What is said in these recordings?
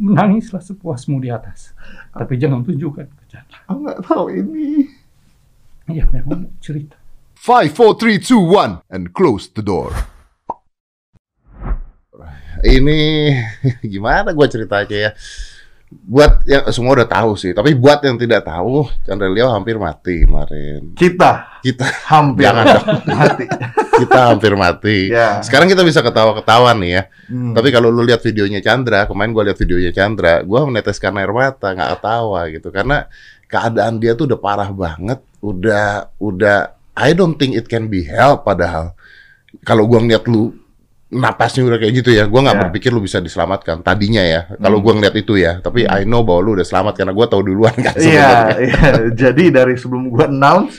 Menangislah sepuasmu di atas. Tapi jangan tunjukkan ke Chandra. Aku nggak tahu ini. Iya, memang cerita. 5, 4, 3, 2, 1, and close the door. Ini gimana gua ceritanya ya? Buat yang semua udah tahu sih, tapi buat yang tidak tahu, Chandra Leo hampir mati kemarin. Kita Kita hampir Jangan dong. mati. kita hampir mati. Ya. Sekarang kita bisa ketawa-ketawa nih ya. Hmm. Tapi kalau lu lihat videonya Chandra, kemarin gua lihat videonya Chandra, gua meneteskan air mata, nggak ketawa gitu karena keadaan dia tuh udah parah banget, udah udah I don't think it can be help padahal kalau gua ngeliat lu napasnya udah kayak gitu ya, gua nggak Ya. berpikir lu bisa diselamatkan tadinya ya. Kalau Hmm. gua ngeliat itu ya, tapi I know bahwa lu udah selamat karena gua tahu duluan kan Iya, sebenarnya. iya. Jadi dari sebelum gua announce,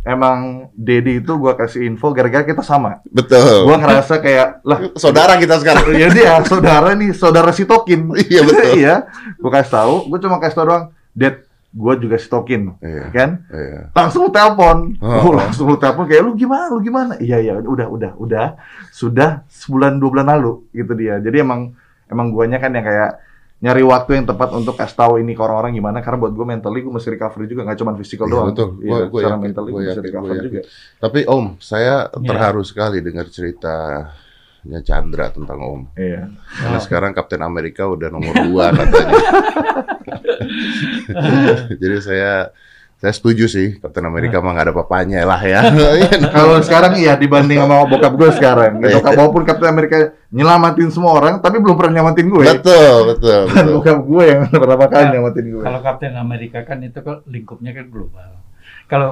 emang Dedi itu gua kasih info gara-gara kita sama. Betul. Gua ngerasa kayak lah Saudara kita sekarang. ya dia saudara nih, saudara si Tokin. Iya, betul. iya. Gua kasih tahu, gua cuma kasih tahu doang, Ded, gua juga si Tokin. Iya. Kan? Iya. Langsung lu telepon. Oh. Oh, langsung lu telepon kayak lu gimana? Lu gimana? Iya, iya, udah, udah, udah. Sudah sebulan dua bulan lalu gitu dia. Jadi emang emang guanya kan yang kayak nyari waktu yang tepat untuk kasih tahu ini ke orang-orang gimana karena buat gue mentally gue mesti recovery juga nggak cuma physical Iya, doang betul. Iya, Gua- gua secara yakin, mentally gua gue mesti gua recover yakin. juga Tapi Om, saya Iya. terharu sekali dengar ceritanya Chandra tentang Om. iya Karena Oh. sekarang Kapten Amerika udah nomor dua katanya. Jadi saya saya setuju sih Kapten Amerika mah nggak ada papanya lah ya. kalau sekarang iya dibanding sama bokap gue sekarang Iya. bokap walaupun Captain Amerika nyelamatin semua orang tapi belum pernah nyelamatin gue betul, betul, dan betul. bokap gue yang pertama kali Ya, nyelamatin gue Kalau Kapten Amerika kan itu kan lingkupnya kan global. Kalau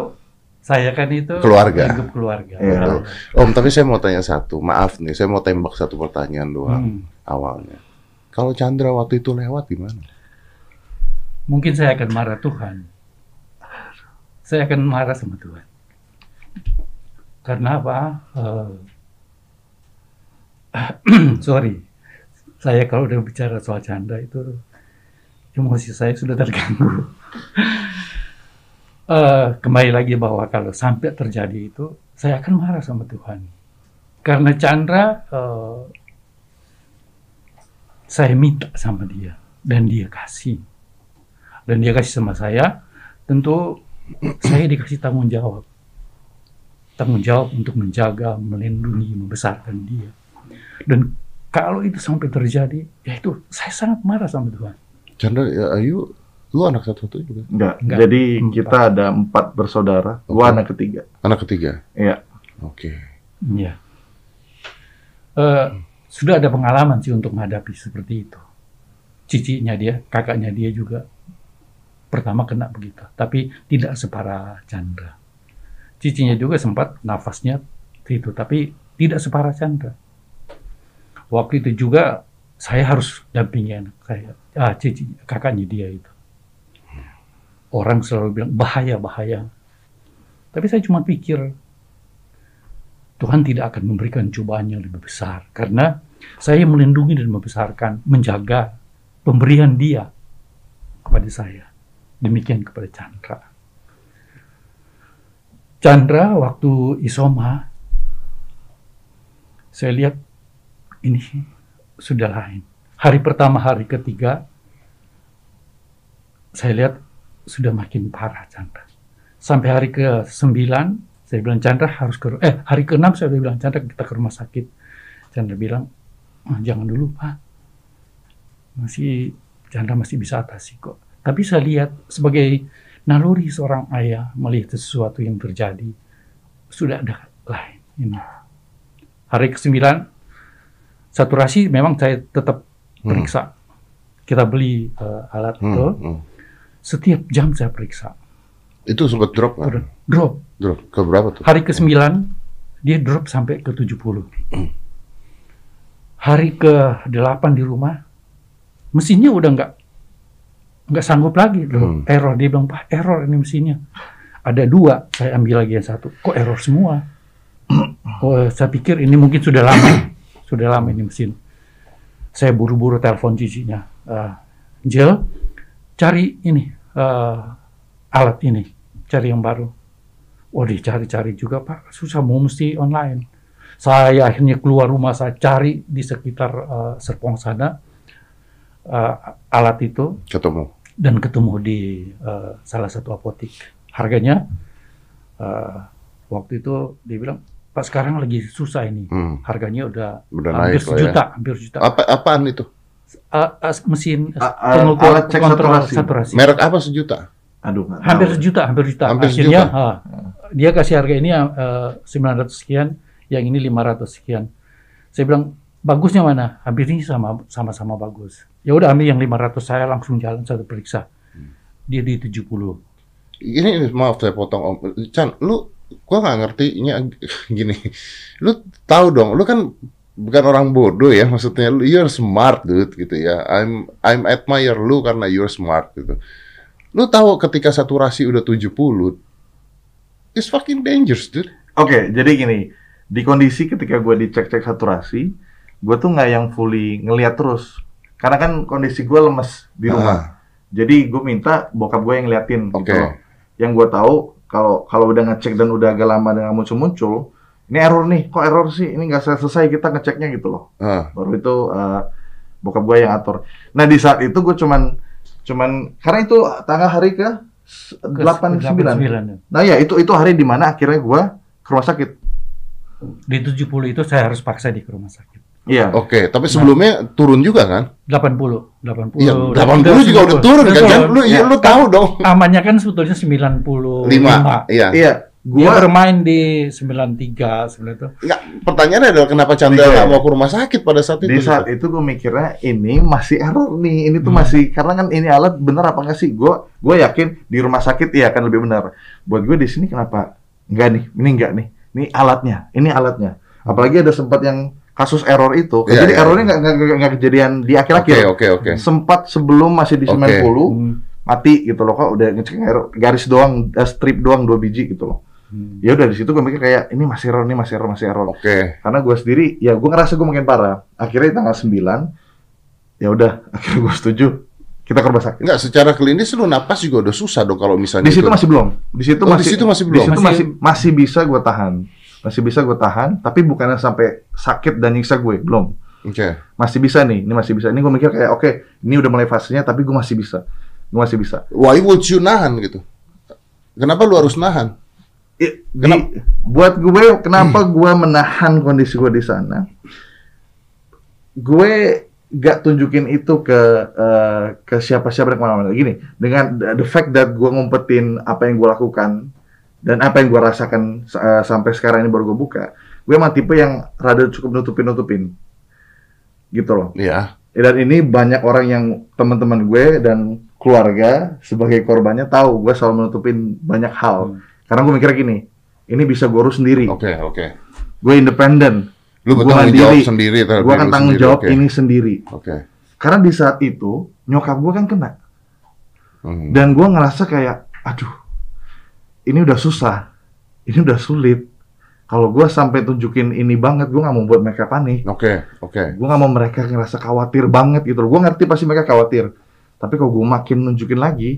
saya kan itu Keluarga. lingkup keluarga. Iya. Betul. Om, tapi saya mau tanya satu. Maaf nih, saya mau tembak satu pertanyaan doang Hmm. awalnya. Kalau Chandra waktu itu lewat gimana? Mungkin saya akan marah Tuhan. Saya akan marah sama Tuhan. Karena apa? Eh, sorry, saya kalau udah bicara soal canda itu emosi saya sudah terganggu. Eh, kembali lagi bahwa kalau sampai terjadi itu, saya akan marah sama Tuhan. Karena Chandra, eh, saya minta sama dia dan dia kasih dan dia kasih sama saya, tentu saya dikasih tanggung jawab. Tanggung jawab untuk menjaga, melindungi, membesarkan dia. Dan kalau itu sampai terjadi, ya itu saya sangat marah sama Tuhan. Chandra, ya, Ayu, lu anak satu-satu juga? Enggak. Enggak. jadi Empat. kita ada empat bersaudara gue Oke. anak ketiga Anak ketiga? iya Oke. Iya. Eh, sudah ada pengalaman sih untuk menghadapi seperti itu. Cicinya dia, kakaknya dia juga pertama kena begitu, tapi tidak separah Chandra. Cicinya juga sempat nafasnya itu, tapi tidak separah Chandra. Waktu itu juga saya harus dampingi anak saya, ah, cici, kakaknya dia itu. Orang selalu bilang bahaya bahaya, tapi saya cuma pikir Tuhan tidak akan memberikan cobaan yang lebih besar karena saya melindungi dan membesarkan, menjaga pemberian Dia kepada saya. Demikian kepada Chandra. Chandra waktu Isoma, saya lihat ini sudah lain. Hari pertama, hari ketiga, saya lihat sudah makin parah Chandra. Sampai hari ke-9, saya bilang Chandra harus ke eh hari ke-6 saya udah bilang Chandra kita ke rumah sakit. Chandra bilang "Ah, jangan dulu Pak. Masih Chandra masih bisa atasi kok. Tapi saya lihat sebagai naluri seorang ayah melihat sesuatu yang terjadi sudah ada lain ini. Hari ke-9 saturasi memang saya tetap periksa. Kita beli eh, alat Hmm, itu hmm. setiap jam saya periksa. Itu sempat drop kan? Drop Drop ke berapa tuh? Hari ke-9 dia drop sampai ke 70. Hari ke-8 di rumah mesinnya udah nggak nggak sanggup lagi loh. Hmm. Error dia bilang, "Pak, error ini mesinnya." Ada dua, saya ambil lagi yang satu. Kok error semua? Oh, saya pikir ini mungkin sudah lama. sudah lama ini mesin. Saya buru-buru telepon cicinya. Eh, Jel, cari ini eh, alat ini, cari yang baru Oh dicari-cari juga Pak, susah mau mesti online. Saya akhirnya keluar rumah, saya cari di sekitar eh, Serpong sana eh, alat itu Ketemu. Dan ketemu di eh, salah satu apotik. Harganya eh, waktu itu dia bilang, Pak sekarang lagi susah ini. Hmm. Harganya udah, Udah hampir naik ya. sejuta, hampir sejuta. Apa apaan itu? Eh, eh, mesin A- a- pengukur alat cek kontrol saturasi. saturasi. Merek apa sejuta? Aduh, hampir sejuta, hampir sejuta. Hampir Akhirnya sejuta. ah, dia kasih harga ini eh, 900 sekian, yang ini 500 sekian. Saya bilang bagusnya mana? Hampir ini sama sama-sama bagus. Ya udah ambil yang 500 saya langsung jalan satu periksa. Dia di 70. Ini ini, maaf saya potong Om. Chan, lu gua nggak ngerti ini gini. Lu tahu dong, lu kan bukan orang bodoh ya, maksudnya lu you're smart dude gitu ya. I'm I'm admire lu karena you're smart gitu. Lu tahu ketika saturasi udah 70 it's fucking dangerous dude. Oke, jadi gini, di kondisi ketika gue dicek-cek saturasi, gue tuh nggak yang fully ngeliat terus, karena kan kondisi gue lemes di rumah. Jadi gue minta bokap gue yang ngeliatin. Oke. Gitu loh. Yang gue tahu kalau kalau udah ngecek dan udah agak lama dan nggak muncul-muncul, ini error nih, kok error sih? Ini nggak selesai kita ngeceknya gitu loh. Ah, Baru itu eh, bokap gue yang atur. Nah di saat itu gue cuman cuman karena itu tanggal hari ke Ke 89. 89. Nah ya itu itu hari di mana akhirnya gue ke rumah sakit. Di 70 itu saya harus paksa di ke rumah sakit. Iya. Oke, tapi sebelumnya turun juga kan? 80, 80. Iya, udah- 80 udah juga udah turun kan? Jan? Lu Iya. lu tahu dong. Amannya kan sebetulnya 95. 5. Iya. Iya. Dia Gua bermain di 93 sebenarnya itu. Enggak, pertanyaannya adalah kenapa Chandra Iya. nggak mau ke rumah sakit pada saat itu? di saat itu gue mikirnya ini masih error nih. Ini tuh Hmm. masih karena kan ini alat bener apa enggak sih? Gue gue yakin di rumah sakit ya akan lebih benar. Buat gue di sini kenapa enggak nih? Ini enggak nih. Ini alatnya. Ini alatnya. Apalagi ada sempat yang kasus error itu. Iya, Jadi iya, errornya nggak nggak nggak- nggak kejadian di Oke, akhir-akhir. oke, oke. Sempat sebelum masih di Oke. 90 Hmm. mati gitu loh kok udah ngecek error garis doang eh, strip doang dua biji gitu loh. Hmm. Ya udah di situ gue mikir kayak ini masih error, ini masih error, masih error. Oke. Karena gue sendiri, ya gue ngerasa gue makin parah. Akhirnya di tanggal 9, ya udah, akhirnya gue setuju. Kita ke rumah sakit. Enggak, secara klinis lu napas juga udah susah dong kalau misalnya Di situ itu- masih belum. Di situ Oh, di masih. situ masih Di belum. situ Masih- masih masih bisa gue tahan. Masih bisa gue tahan, tapi bukannya sampai sakit dan nyiksa gue, belum. Oke. Masih bisa nih, ini masih bisa. Ini gue mikir kayak, oke, ini udah mulai fasenya, tapi gue masih bisa. Gue masih bisa. Why would you nahan gitu? Kenapa lu harus nahan? Di- buat gue, kenapa gue menahan kondisi gue di sana? Gue gak tunjukin itu ke eh, ke siapa-siapa dan ke mana-mana. Gini, dengan the fact that gue ngumpetin apa yang gue lakukan dan apa yang gue rasakan eh, sampai sekarang ini baru gue buka, gue emang tipe yang rada cukup nutupin-nutupin, gitu loh. Iya. Dan ini banyak orang yang teman-teman gue dan keluarga sebagai korbannya tahu gue selalu menutupin banyak hal. Hmm. Karena gue mikirnya gini, ini bisa gue urus sendiri. Oke, oke. Gue independen. Lu bertanggung mandiri. jawab sendiri Gue akan tanggung sendiri. jawab Oke. ini sendiri. Oke. Karena di saat itu nyokap gue kan kena. Hmm. Dan gue ngerasa kayak, aduh, ini udah susah, ini udah sulit. Kalau gue sampai tunjukin ini banget, gue nggak mau buat mereka panik. Oke, oke. Gue nggak mau mereka ngerasa khawatir banget gitu. Gue ngerti pasti mereka khawatir. Tapi kalau gue makin nunjukin lagi,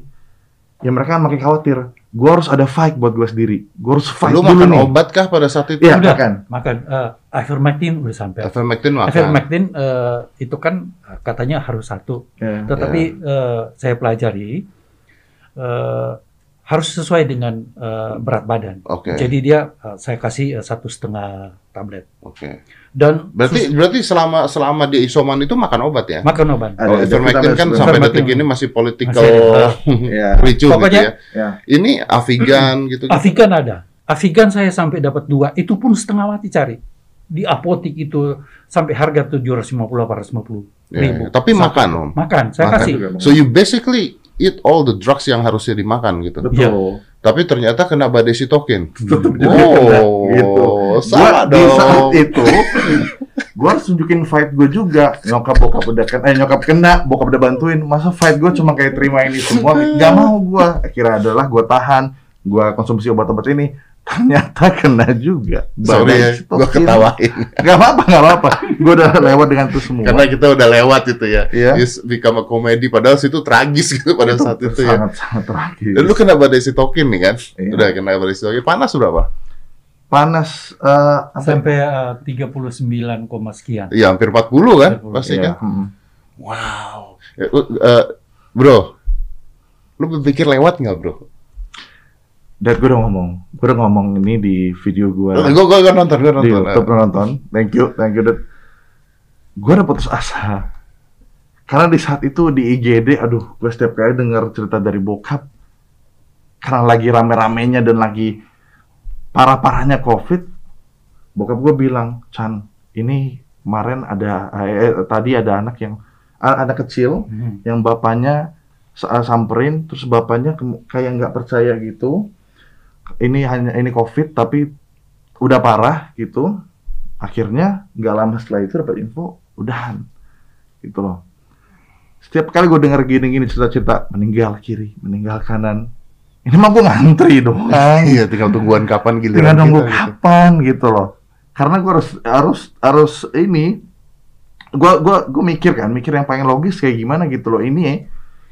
ya mereka makin khawatir. Gue harus ada fight buat gue sendiri. Gue harus fight Lu dulu makan nih. obat kah pada saat itu? Iya, Udah. makan. Makan eh, ivermectin udah sampai. Ivermectin makan. Ivermectin eh, itu kan katanya harus satu, Ya. tetapi eh, saya pelajari eh, harus sesuai dengan eh, berat badan. Oke. Jadi dia eh, saya kasih eh, satu setengah tablet Oke. dan Berarti berarti selama selama dia isoman itu makan obat ya? makan obat. Ada ivermectin kan sampai Ivermectin. detik ini masih political Masih. Ya. ricu gitu Pokoknya- ya. Ya. Ini Avigan gitu. Avigan ada. Avigan saya sampai dapat dua, itu pun setengah mati cari. Di apotik itu sampai harga 750 850 Ya, ribu. ya. Tapi Satu. makan, Om. Makan, saya Makan kasih. So you basically eat all the drugs yang harusnya dimakan gitu. Betul. Tapi ternyata kena badai sitokin. Juga Oh, kena, gitu. salah Gua di saat dong. itu, gue harus tunjukin fight gue juga. Nyokap bokap udah kena, eh nyokap kena, bokap udah bantuin. Masa fight gue cuma kayak terima ini semua? Gak mau gue. Akhirnya adalah gue tahan, gue konsumsi obat-obat ini. Ternyata kena juga. Sorry ya, gue ketawain. Gak apa-apa, gak apa-apa. Gue udah lewat dengan itu semua. Karena kita udah lewat itu ya. Iya. It's become a comedy. Padahal situ tragis gitu pada saat itu ya. sangat-sangat tragis. Dan lu kena badai sitokin nih kan? Iya. Udah kena badai sitokin. Panas berapa? Panas eh, apa? Sampai eh, 39, koma sekian. Iya, hampir 40 kan? 40, Pasti Iya, kan? mm. Wow. Eh, eh, bro, lu berpikir lewat nggak bro? Dan gue udah ngomong, gue udah ngomong ini di video gue Gue gue gue nonton, gue di nonton. YouTube lo nonton. Thank you, thank you. Dad. Gue udah putus asa. Karena di saat itu di IGD, aduh, gue setiap kali dengar cerita dari bokap, karena lagi rame-ramenya dan lagi parah-parahnya COVID, bokap gue bilang, Chan, ini kemarin ada, eh, eh, tadi ada anak yang, anak kecil, Hmm. yang bapaknya sa- samperin terus bapaknya kayak nggak percaya gitu ini hanya ini covid tapi udah parah gitu. Akhirnya nggak lama setelah itu dapat info udahan gitu loh. Setiap kali gue denger gini-gini cerita-cerita meninggal kiri meninggal kanan. Ini mah gue ngantri dong. Iya, tinggal tungguan kapan tinggal giliran nunggu kita. gitu. kapan gitu loh. Karena gue harus harus harus ini gue gua gue mikir kan mikir yang paling logis kayak gimana gitu loh. Ini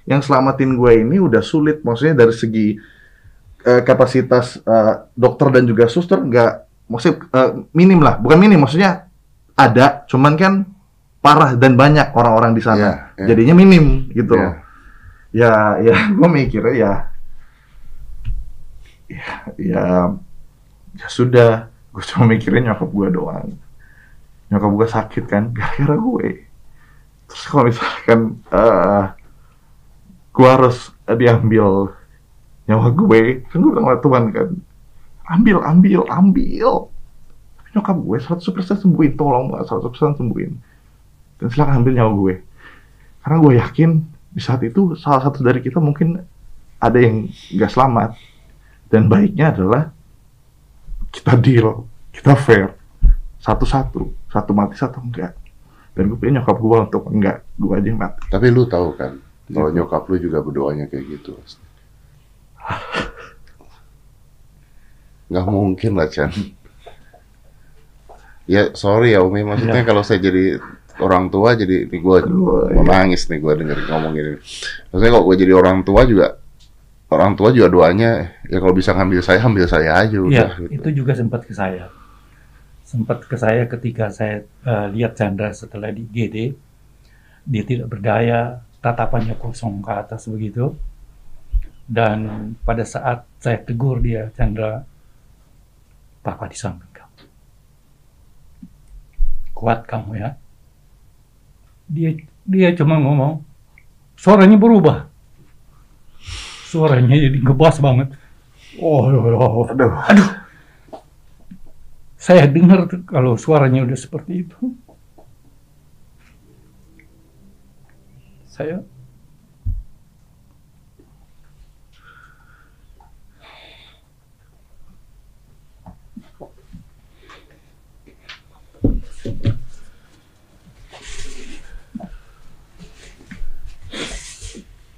yang selamatin gue ini udah sulit. Maksudnya dari segi eh, kapasitas eh, dokter dan juga suster nggak maksudnya eh, minim lah. Bukan minim maksudnya ada cuman kan parah dan banyak orang-orang di sana. Iya, iya. jadinya minim gitu Iya. loh ya ya gue mikirnya ya ya ya ya sudah. Gue cuma mikirin nyokap gue doang. Nyokap gue sakit kan gara-gara gue. Terus kalau misalkan eh gue harus diambil nyawa gue. Kan gue bilang sama Tuhan kan ambil ambil ambil. Tapi nyokap gue 100% sembuhin tolong banget 100% sembuhin. Dan silakan ambil nyawa gue. Karena gue yakin di saat itu salah satu dari kita mungkin ada yang gak selamat. Dan baiknya adalah kita deal kita fair. Satu-satu satu mati satu enggak dan gue pengen nyokap gue untuk enggak gue aja yang mati. Tapi lu tahu kan, kalau Gitu. nyokap lu juga berdoanya kayak gitu. Nggak mungkin lah, Chan. Ya, sorry ya Umi, maksudnya kalau saya jadi orang tua, jadi ini gue mau iya. nangis nih gue denger ngomong gini. Maksudnya kalau gue jadi orang tua juga, orang tua juga doanya, ya kalau bisa ngambil saya, ambil saya aja Iya, gitu. itu juga sempat ke saya. Sempat ke saya ketika saya eh, lihat Chandra setelah di GD, dia tidak berdaya, tatapannya kosong ke atas begitu. Dan pada saat saya tegur dia, Chandra, Papa di samping kamu. Kuat kamu ya. Dia dia cuma ngomong, suaranya berubah. Suaranya jadi ngebas banget. Oh, oh, oh. aduh Aduh. Saya dengar kalau suaranya udah seperti itu. Saya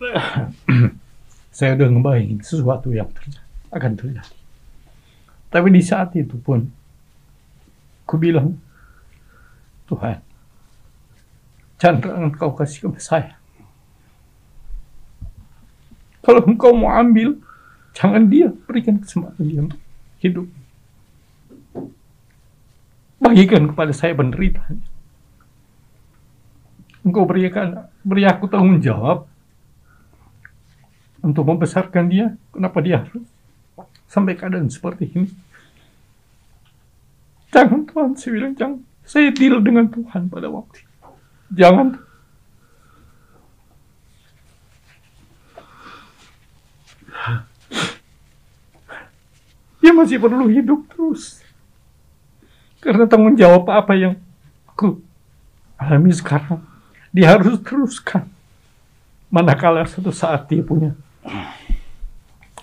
saya udah ngebayangin sesuatu yang terjadi, akan terjadi. Tapi di saat itu pun, ku bilang, Tuhan, Chandra engkau kasih ke saya. Kalau engkau mau ambil, jangan dia berikan kesempatan dia hidup. Bagikan kepada saya penderitaannya. Engkau berikan, beri aku tanggung jawab untuk membesarkan dia. Kenapa dia harus sampai keadaan seperti ini? Jangan Tuhan, saya bilang jangan. Saya deal dengan Tuhan pada waktu itu. Jangan. Dia masih perlu hidup terus. Karena tanggung jawab apa yang aku alami sekarang, dia harus teruskan. Manakala suatu saat dia punya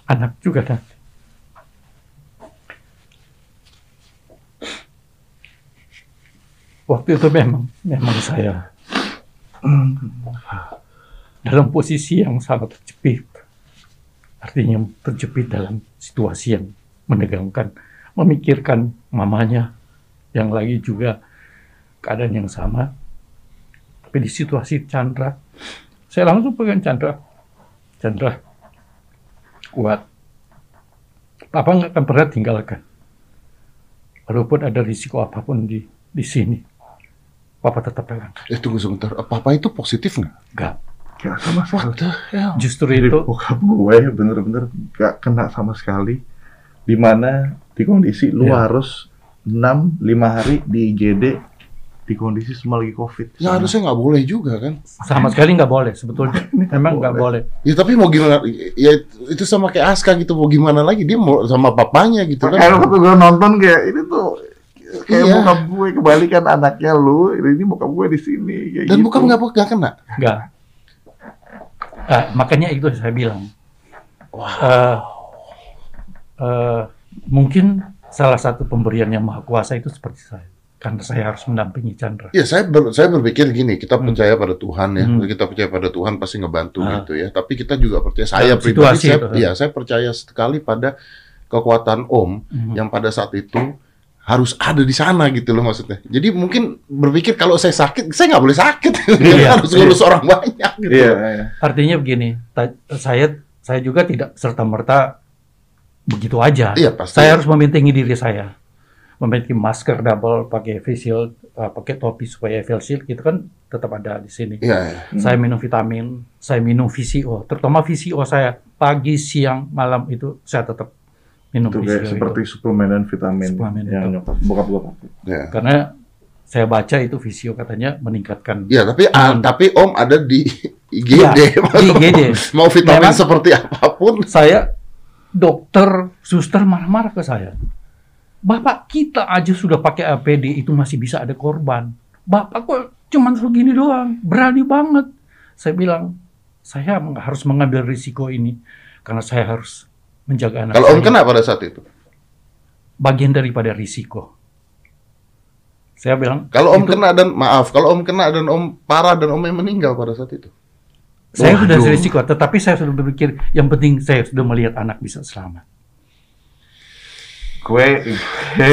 anak juga nanti. Waktu itu memang, memang saya dalam posisi yang sangat terjepit. Artinya terjepit dalam situasi yang menegangkan, memikirkan mamanya yang lagi juga keadaan yang sama. Tapi di situasi Chandra, saya langsung pegang Chandra. Chandra, kuat. Papa nggak akan pernah tinggalkan. Walaupun ada risiko apa pun di di sini, Papa tetap pegang. Eh tunggu sebentar, apa itu positif nggak? Nggak. Gak sama sekali. What the hell? Justru Jadi itu bokap gue bener-bener gak kena sama sekali. Di mana di kondisi lu Ya. harus 6, 5 hari di IGD di kondisi semua lagi COVID. Ya harusnya nggak boleh juga kan? sama sekali nggak boleh sebetulnya. Memang nggak boleh. Ya tapi mau gimana? Ya itu sama kayak Aska gitu, mau gimana lagi? Dia mau sama papanya gitu kan? waktu gue nonton kayak ini tuh kayak Iya. bokap gue kebalikan anaknya lu, ini bokap gue di sini kayak Dan gitu. bukan nggak nggak kena. Nggak. Ah, makanya itu saya bilang. Eh, eh, mungkin salah satu pemberian yang maha kuasa itu seperti saya. Karena saya harus mendampingi Chandra. Ya saya ber- saya berpikir gini, kita Hmm. percaya pada Tuhan ya, Hmm. kita percaya pada Tuhan pasti ngebantu Ah. gitu ya. Tapi kita juga percaya, saya Dalam pribadi, saya, itu. ya saya percaya sekali pada kekuatan Om Mhm. yang pada saat itu harus ada di sana gitu loh maksudnya. Jadi mungkin berpikir kalau saya sakit, saya nggak boleh sakit, Iya. harus ngurus orang banyak gitu. Iya, iya. Artinya begini, saya saya juga tidak serta merta begitu aja. Iya pasti. Saya harus membentengi diri saya. Memiliki masker double, pakai face shield, uh, pakai topi supaya face shield itu kan tetap ada di sini. Iya, iya. Saya minum vitamin, saya minum VCO, terutama VCO saya pagi, siang, malam itu saya tetap minum Itu VCO. kayak itu. seperti suplemen dan vitamin Suplemen yang itu. nyokap bokap gue pakai. Iya. Karena saya baca itu VCO katanya meningkatkan Iya, tapi Hmm. tapi Om ada di IGD. Iya, di IGD. Mau vitamin Memang- seperti apa pun. saya dokter suster marah-marah ke saya. Bapak kita aja sudah pakai APD itu masih bisa ada korban. Bapak kok cuman segini doang, berani banget. Saya bilang, saya harus mengambil risiko ini karena saya harus menjaga anak Kalau Om saya. kena pada saat itu. bagian daripada risiko. Saya bilang, Kalau Om itu- kena dan maaf, kalau Om kena dan Om parah dan Om yang meninggal pada saat itu. saya sudah Waduh. risiko, tetapi saya sudah berpikir yang penting saya sudah melihat anak bisa selamat. Gue,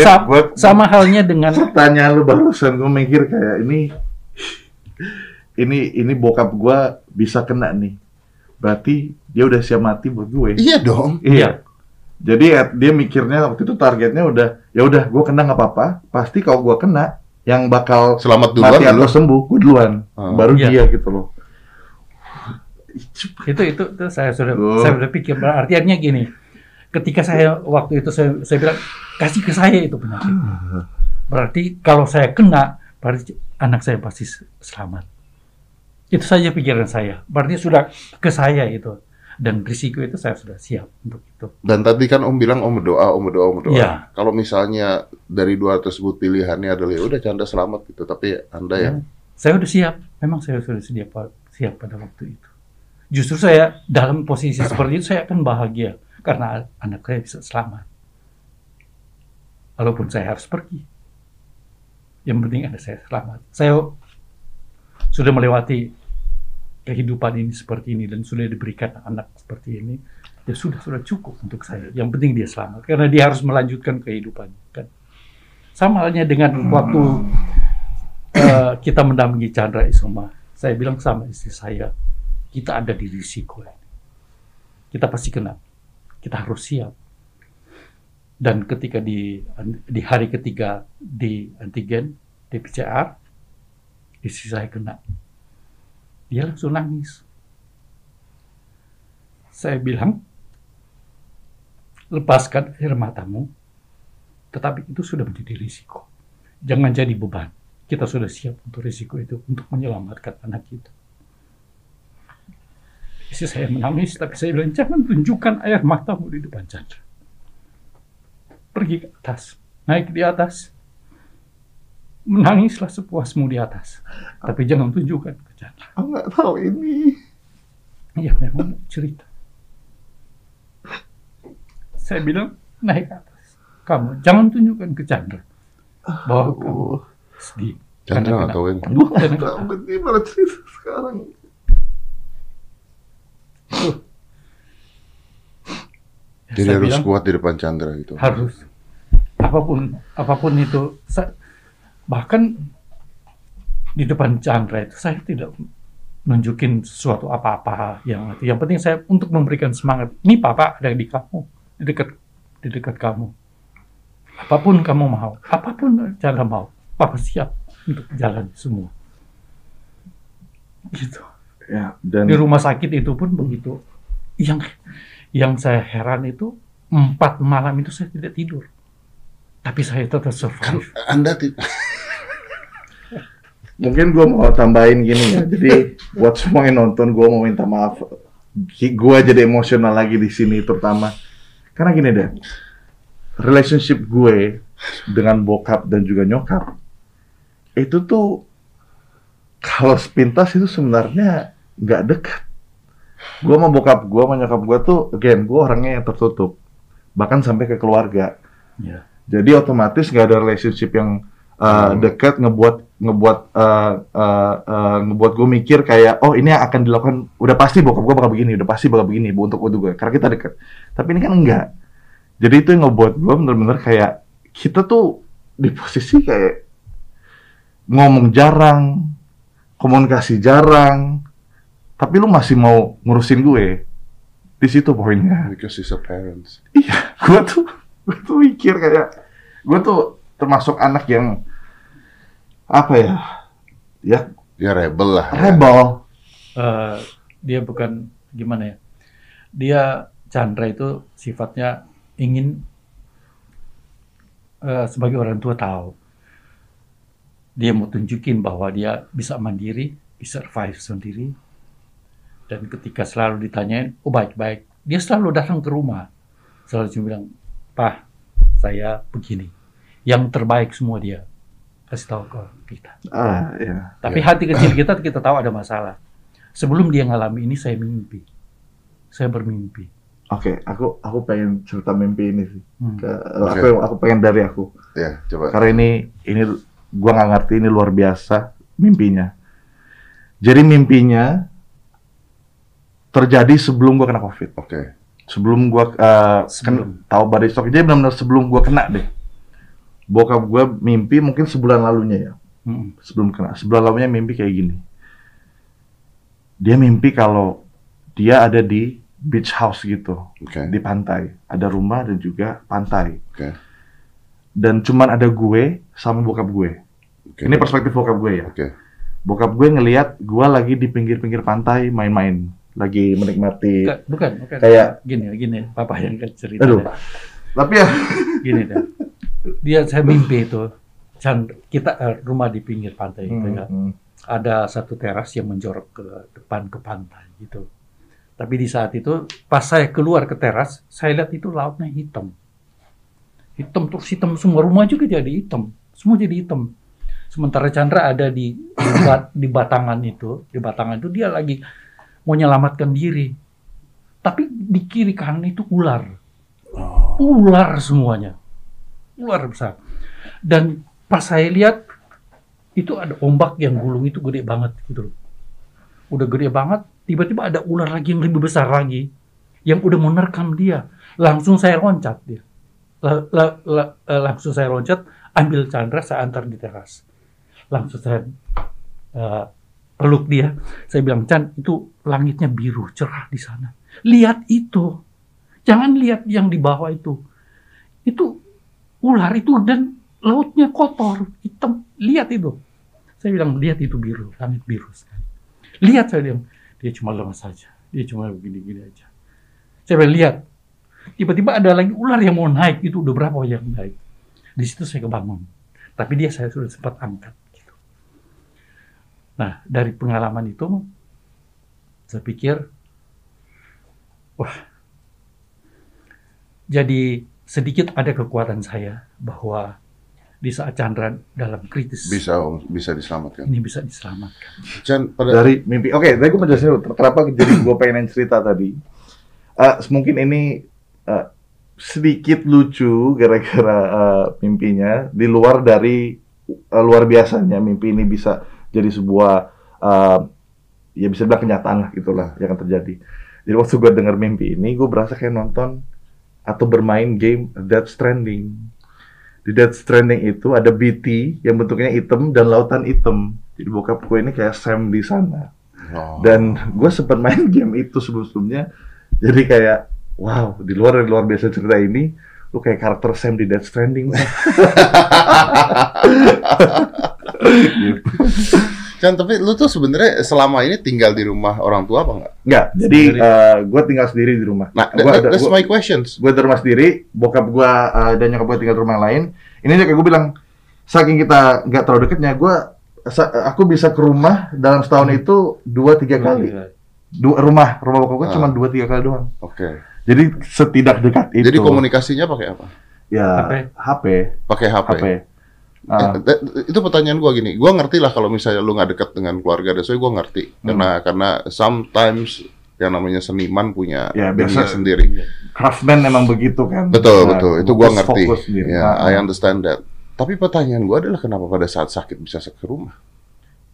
Sa- gue sama halnya dengan pertanyaan lu barusan gue mikir kayak ini ini ini bokap gue bisa kena nih berarti dia udah siap mati buat gue Iya dong. iya jadi eh, dia mikirnya waktu itu targetnya udah ya udah gue kena nggak apa-apa pasti kalau gue kena yang bakal Selamat duluan mati dulu. atau sembuh gue duluan Oh. baru Iya. dia gitu loh itu itu, itu saya sudah Oh. saya sudah pikir berarti artinya gini ketika saya waktu itu saya saya bilang kasih ke saya itu penyakit berarti kalau saya kena berarti anak saya pasti selamat. Itu saja pikiran saya. Berarti sudah ke saya itu. Dan risiko itu saya sudah siap untuk itu. Dan tadi kan Om bilang Om berdoa, Om berdoa, Om berdoa. Iya. Kalau misalnya dari dua tersebut pilihannya adalah ya udah Canda selamat gitu, tapi Anda ya? Saya sudah siap. Memang saya sudah siap siap pada waktu itu. Justru saya dalam posisi seperti itu saya akan bahagia karena anak saya bisa selamat. Walaupun saya harus pergi. Yang penting ada saya selamat. Saya sudah melewati kehidupan ini seperti ini dan sudah diberikan anak seperti ini ya sudah sudah cukup untuk saya. Yang penting dia selamat. Karena dia harus melanjutkan kehidupannya kan sama halnya dengan waktu eh, kita mendampingi Chandra Isoma, saya bilang sama istri saya, kita ada di risiko ini. Kita pasti kena. Kita harus siap. Dan ketika di di hari ketiga di antigen, di PCR, istri saya kena. Dia langsung nangis. Saya bilang, lepaskan air matamu, tetapi itu sudah menjadi risiko. Jangan jadi beban. Kita sudah siap untuk risiko itu, untuk menyelamatkan anak kita. Istri saya menangis, tapi saya bilang, jangan tunjukkan air matamu di depan Chandra. Pergi ke atas, naik di atas. Menangislah sepuasmu di atas. Tapi jangan tunjukkan ke Chandra. aku nggak tahu ini Iya, memang cerita. Saya bilang, naik ke atas. Kamu jangan tunjukkan ke Chandra bahwa kamu sedih. Chandra nggak tahu yang ini malah cerita sekarang Ya Jadi Saya harus bilang, kuat di depan Chandra gitu. harus. Apa pun apa pun itu sa- bahkan di depan Chandra itu saya tidak nunjukin sesuatu apa-apa yang itu yang penting saya untuk memberikan semangat ini papa ada di kamu di dekat di dekat kamu. Apa pun kamu mau apa pun Chandra mau papa siap untuk jalan semua. Gitu Ya, dan di rumah sakit itu pun begitu. Yang yang saya heran itu empat malam itu saya tidak tidur, tapi saya tetap survive. Anda ti- mungkin gue mau tambahin gini ya. Jadi buat semua yang nonton, gue mau minta maaf. Gue jadi emosional lagi di sini terutama karena gini deh, relationship gue dengan bokap dan juga nyokap itu tuh kalau sepintas itu sebenarnya nggak dekat. Gue sama bokap gue, sama nyokap gue tuh, again, gue orangnya yang tertutup, bahkan sampai ke keluarga. Ya. Jadi otomatis nggak ada relationship yang uh, Hmm. dekat ngebuat ngebuat uh, uh, uh, ngebuat gue mikir kayak oh ini yang akan dilakukan udah pasti bokap gue bakal begini udah pasti bakal begini bu untuk untuk gue karena kita dekat tapi ini kan enggak jadi itu yang ngebuat gue bener-bener kayak kita tuh di posisi kayak ngomong jarang komunikasi jarang tapi lu masih mau ngurusin gue di situ poinnya because he's a parents. Iya, gue tuh, gue tuh mikir kayak, gue tuh termasuk anak yang apa ya, ya Dia rebel lah. ya. rebel. Eh, dia bukan gimana ya? Dia Chandra itu sifatnya ingin eh, sebagai orang tua tahu dia mau tunjukin bahwa dia bisa mandiri, bisa survive sendiri. Dan ketika selalu ditanyain, oh baik-baik, dia selalu datang ke rumah. Selalu cuma bilang, Pak, saya begini. Yang terbaik semua dia kasih tahu ke kita. Ah, ya. Tapi Ya. hati kecil kita kita tahu ada masalah. Sebelum dia ngalami ini saya mimpi. Saya bermimpi. Oke, aku aku pengen cerita mimpi ini sih. Hmm. Ke, aku aku pengen dari aku. Ya, coba. Karena ini ini gua nggak ngerti ini luar biasa mimpinya. Jadi mimpinya terjadi sebelum gua kena covid. Oke. Sebelum gua uh, Sebelum. ken- tahu badai stroke. Jadi benar-benar sebelum gua kena deh. Bokap gua mimpi mungkin sebulan lalunya ya. Hmm. sebelum kena sebulan lalunya mimpi kayak gini dia mimpi kalau dia ada di beach house gitu Oke. di pantai ada rumah dan juga pantai Oke. dan cuman ada gue sama bokap gue Oke. ini perspektif bokap gue ya Oke. bokap gue ngelihat gue lagi di pinggir-pinggir pantai main-main lagi menikmati Bukan, bukan, bukan. Kayak- gini, gini, papa yang cerita. aduh tapi ya Gini deh. Dia saya mimpi itu. Kita eh, rumah di pinggir pantai gitu ya. Hmm, Ada satu teras yang menjorok ke depan ke pantai gitu. Tapi di saat itu pas saya keluar ke teras, saya lihat itu lautnya hitam. Hitam terus hitam semua rumah juga jadi hitam. Semua jadi hitam. Sementara Chandra ada di di, bat- di batangan itu, di batangan itu dia lagi mau menyelamatkan diri. Tapi di kiri kanan itu ular. Ular semuanya. Ular besar. Dan pas saya lihat itu ada ombak yang gulung itu gede banget gitu loh. Udah gede banget, tiba-tiba ada ular lagi yang lebih besar lagi yang udah menerkam dia. Langsung saya loncat dia. La- la- la- eh, langsung saya loncat, ambil Chandra, saya antar di teras. Langsung saya eh, peluk dia. Saya bilang, Chan, itu langitnya biru, cerah di sana. Lihat itu. Jangan lihat yang di bawah itu. Itu ular itu dan lautnya kotor, hitam. Lihat itu. Saya bilang, lihat itu biru, langit biru sekali. Lihat saya bilang, dia cuma lemas saja. Dia cuma begini-gini aja. Saya bilang, lihat. Tiba-tiba ada lagi ular yang mau naik, itu udah berapa yang naik. Di situ saya kebangun. Tapi dia saya sudah sempat angkat. Nah, dari pengalaman itu, saya pikir, wah, jadi sedikit ada kekuatan saya bahwa di saat Chandra dalam kritis Bisa Om, bisa diselamatkan. ini bisa diselamatkan. Chan pada dari mimpi oke tadi gue menjelasin dulu kenapa jadi gue pengen cerita tadi Eh, mungkin ini eh, sedikit lucu gara-gara eh, mimpinya di luar dari eh, luar biasanya mimpi ini bisa jadi sebuah eh, ya bisa bilang kenyataan lah gitulah yang akan terjadi jadi waktu gue denger mimpi ini gue berasa kayak nonton atau bermain game Death Stranding. Di Death Stranding itu ada BT yang bentuknya hitam dan lautan hitam. Jadi bokap gue ini kayak Sam di sana. Oh. Dan gue sempat main game itu sebelum-sebelumnya. Jadi kayak, wow, di luar dari luar biasa cerita ini, lu kayak karakter Sam di Death Stranding. gitu. Kan tapi lu tuh sebenarnya selama ini tinggal di rumah orang tua apa enggak? Enggak, jadi Sendiri. gue tinggal sendiri di rumah. Nah, Gua that- ada- that's gua- my questions. gue di rumah sendiri, bokap gue uh, dan nyokap gue tinggal di rumah yang lain. Ini aja kayak gue bilang, saking kita nggak terlalu deketnya, gue aku bisa ke rumah dalam setahun itu dua tiga kali. Dua rumah, rumah bokap gue Ah. cuma dua tiga kali doang. Oke. Jadi setidak dekat itu. Jadi komunikasinya pakai apa? ya HP. HP, Pakai HP. HP. That- itu pertanyaan gua gini, gua ngerti lah kalau misalnya lu nggak dekat dengan keluarga, dan saya gua ngerti Hmm. karena karena sometimes yang namanya seniman punya Ya, dunia biasa. sendiri. craftsman memang begitu kan. Betul Nah, betul, itu gua fokus- ngerti. Ya, Ah, I ah. understand that. Tapi pertanyaan gua adalah kenapa pada saat sakit bisa ke rumah?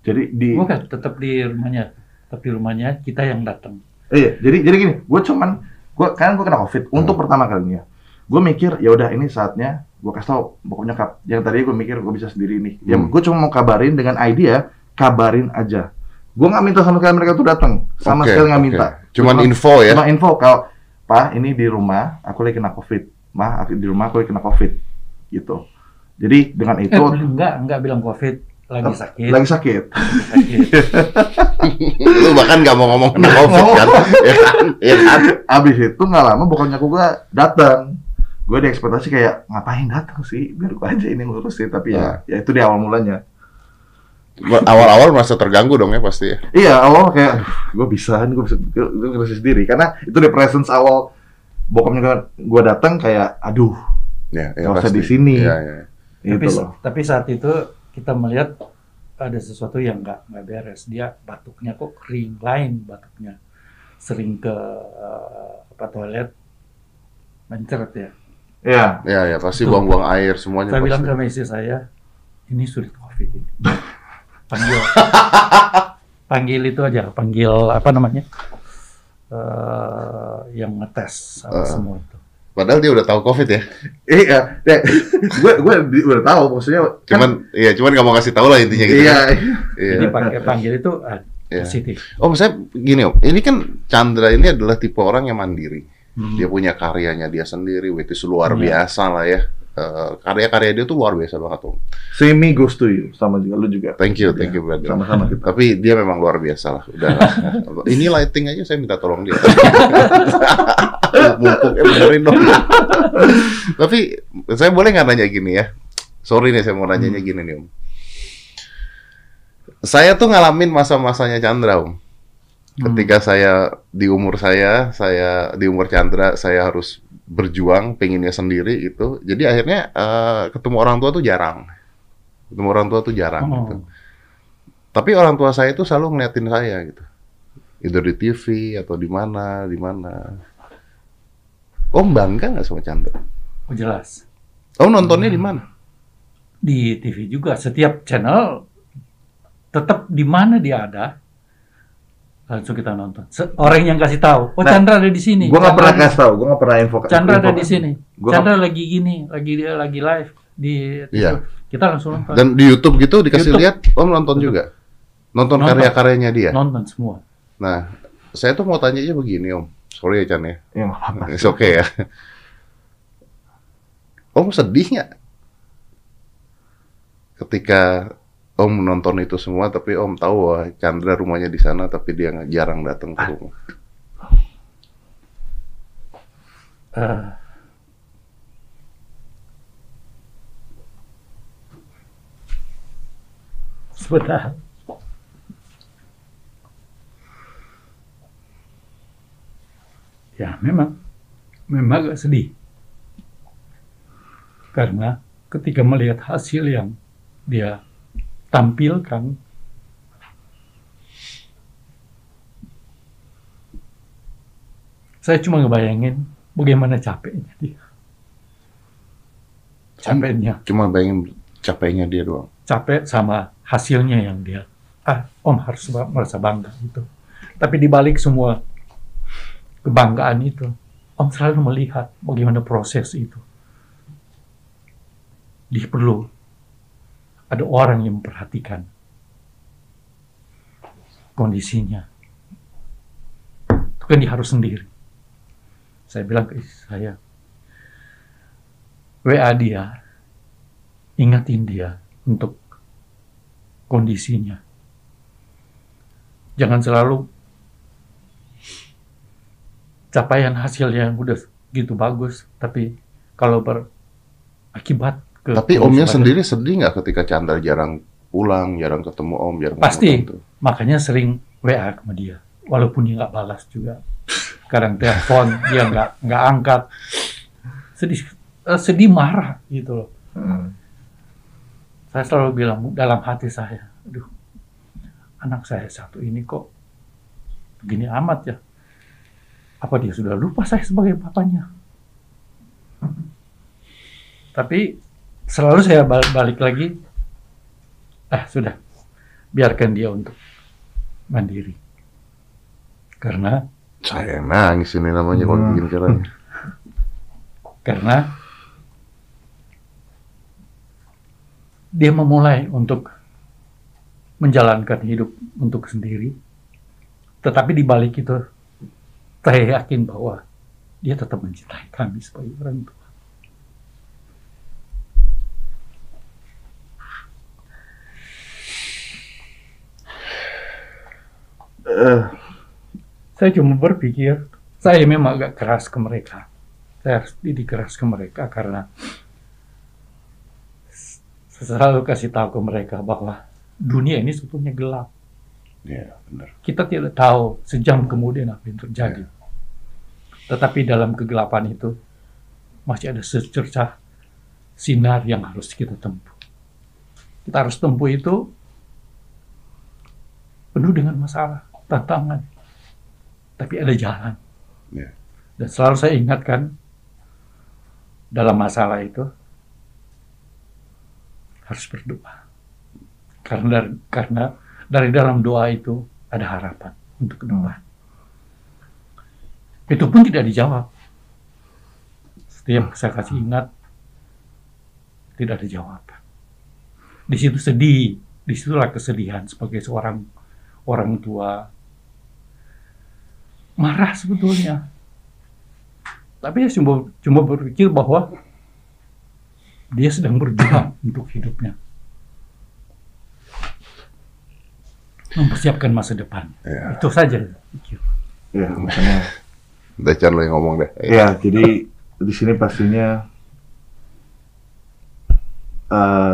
Jadi di Bukan, tetap di rumahnya. Tapi rumahnya kita yang datang. Iya, jadi jadi gini, gue cuman gue kan gue kena covid untuk Hmm. pertama kalinya. Gue mikir ya udah ini saatnya gue kasih tau bokap nyokap. Yang tadi gue mikir gue bisa sendiri nih. Ya Hmm. gue cuma mau kabarin dengan idea kabarin aja. Gue nggak minta sama sekali mereka tuh datang, sama Oke, sekali nggak oke. minta. Cuman Cuma- info ya. Cuma info kalau pak ini di rumah aku lagi kena covid, mah aku di rumah aku lagi kena covid, gitu. Jadi dengan Eh, itu enggak, enggak bilang COVID. Lagi sakit. lagi sakit. sakit. lu bahkan nggak mau ngomong kena covid kan? ya kan? Ya kan? Abis itu nggak lama bokapnya aku gue datang. Gue diekspektasi kayak ngapain datang sih? Biar gue aja ini ngurusin. Tapi ya, ya itu di awal mulanya. Awal-awal merasa terganggu dong ya pasti ya. Iya awal kayak, gue bisa, gue bisa, gue ngurusin sendiri. Karena itu di presence awal bokapnya gue datang kayak, aduh, Ya, ya Nggak usah di sini. Ya, ya. tapi, loh. tapi saat itu kita melihat ada sesuatu yang nggak nggak beres. Dia batuknya kok kering lain batuknya. Sering ke eh, apa toilet mencret ya. Iya. Ya, ya pasti Tuh. buang-buang air semuanya Saya bilang sama istri saya, ini sulit COVID ini. Panggil, panggil itu aja, panggil apa namanya, eh yang ngetes apa Eh. semua itu. Padahal dia udah tahu covid ya. Iya, gue gue di- udah tahu maksudnya. kan- Cuman, iya, cuman nggak mau kasih tahu lah intinya gitu. iya, Iya. Jadi panggil, panggil itu ah, Iya. positif. Om, saya gini om, ini kan Chandra ini adalah tipe orang yang mandiri. Hmm. Dia punya karyanya dia sendiri, which is luar Iya. biasa lah ya. Eh, karya-karya dia tuh luar biasa banget om. semi goes to you sama juga lu juga. Thank you, thank Iya, you brother. Sama-sama kita. Tapi dia memang luar biasa lah. Udah. ini lighting aja saya minta tolong dia. Mumpuk ya benerin dong. Tapi saya boleh nggak nanya gini ya? Sorry nih saya mau nanyanya gini nih om. Saya tuh ngalamin masa-masanya Chandra om. Ketika saya di umur saya, saya di umur Chandra, saya harus berjuang, pengennya sendiri itu. Jadi akhirnya eh, ketemu orang tua tuh jarang. Ketemu orang tua tuh jarang Oh. gitu. Tapi orang tua saya itu selalu ngeliatin saya gitu. Either di TV atau di mana, di mana. Om bangga nggak sama Chandra? Oh, jelas. Om nontonnya di mana? Di TV juga setiap channel tetap di mana dia ada langsung kita nonton. Se- Orang yang kasih tahu, oh Nah, Chandra ada di sini. Gue nggak Chandra pernah kasih tau, gue nggak pernah info. Chandra ada info- di sini. Gua Chandra lagi gini, lagi dia lagi live di Iya. kita langsung nonton. Dan di YouTube gitu dikasih YouTube. lihat, Om nonton juga. Nonton, Nonton. karya-karyanya dia. nonton semua. Nah, saya tuh mau tanya aja begini Om. Sorry ya Chan ya. Ya, nggak apa-apa. It's okay ya. Om sedih nggak? Ketika Om nonton itu semua, tapi Om tahu bahwa Chandra rumahnya di sana, tapi dia jarang datang ke rumah. Eh, sebentar. Ya memang, memang agak sedih. Karena ketika melihat hasil yang dia tampilkan, saya cuma ngebayangin bagaimana capeknya dia. Capeknya, Cuma bayangin capeknya dia doang. capek sama hasilnya yang dia, ah om harus merasa bangga gitu. Tapi dibalik semua kebanggaan itu, Om selalu melihat bagaimana proses itu. Dia perlu ada orang yang memperhatikan kondisinya. Itu kan dia harus sendiri. Saya bilang ke istri saya, WA dia, ingatin dia untuk kondisinya. Jangan selalu capaian hasil yang udah gitu bagus, tapi kalau berakibat ke Tapi omnya sendiri sedih nggak ketika Chandra jarang pulang, jarang ketemu om, jarang ketemu Pasti. tante? makanya sering WA sama dia. Walaupun dia nggak balas juga. Kadang telepon dia nggak nggak angkat. Sedih eh, sedih marah gitu loh. Hmm. saya selalu bilang dalam hati saya aduh anak saya satu ini kok begini amat ya? Apa dia sudah lupa saya sebagai bapaknya tapi selalu saya bal- balik lagi. Ah sudah. Biarkan dia untuk mandiri. Karena Saya nangis ini namanya kalau Hmm. begini caranya. karena dia memulai untuk menjalankan hidup untuk sendiri. Tetapi di balik itu saya yakin bahwa dia tetap mencintai kami sebagai orang tua Saya cuma berpikir saya memang agak keras ke mereka saya harus didik keras ke mereka karena saya selalu kasih tahu ke mereka bahwa dunia ini sebetulnya gelap Iya, benar. kita tidak tahu sejam kemudian apa yang terjadi. Tetapi dalam kegelapan itu masih ada secercah sinar yang harus kita tempuh. Kita harus tempuh itu penuh dengan masalah, tantangan. Tapi ada jalan. Iya. Dan selalu saya ingatkan dalam masalah itu harus berdoa. Karena dari, karena dari dalam doa itu ada harapan untuk ke depan. Itu pun tidak dijawab. Setiap saya kasih ingat, tidak ada jawaban. Di situ sedih, di situlah kesedihan sebagai seorang orang tua. Marah sebetulnya. Tapi ya cuma, cuma berpikir bahwa dia sedang berjuang untuk hidupnya. Mempersiapkan masa depan. Iya. Itu saja. ya, makanya. Lo yang ngomong deh. Ya, jadi di sini pastinya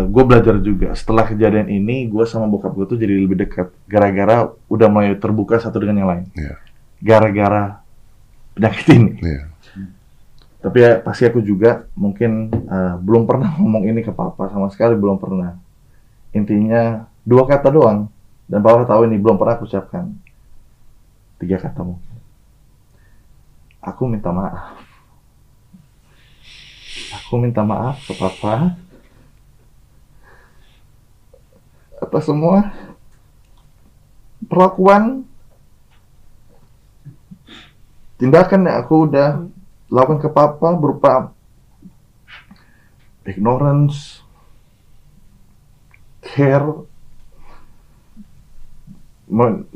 gue belajar juga. Setelah kejadian ini, gue sama bokap gue tuh jadi lebih dekat. Gara-gara udah mulai terbuka satu dengan yang lain. Iya. Gara-gara penyakit ini. Iya. Tapi ya pasti aku juga mungkin eh, belum pernah ngomong ini ke papa sama sekali belum pernah. Intinya dua kata doang dan papa tahu ini belum pernah aku ucapkan. Tiga kata mungkin. Aku minta maaf. Aku minta maaf ke papa atas semua perlakuan tindakan yang aku udah lakukan ke papa berupa ignorance, care, men-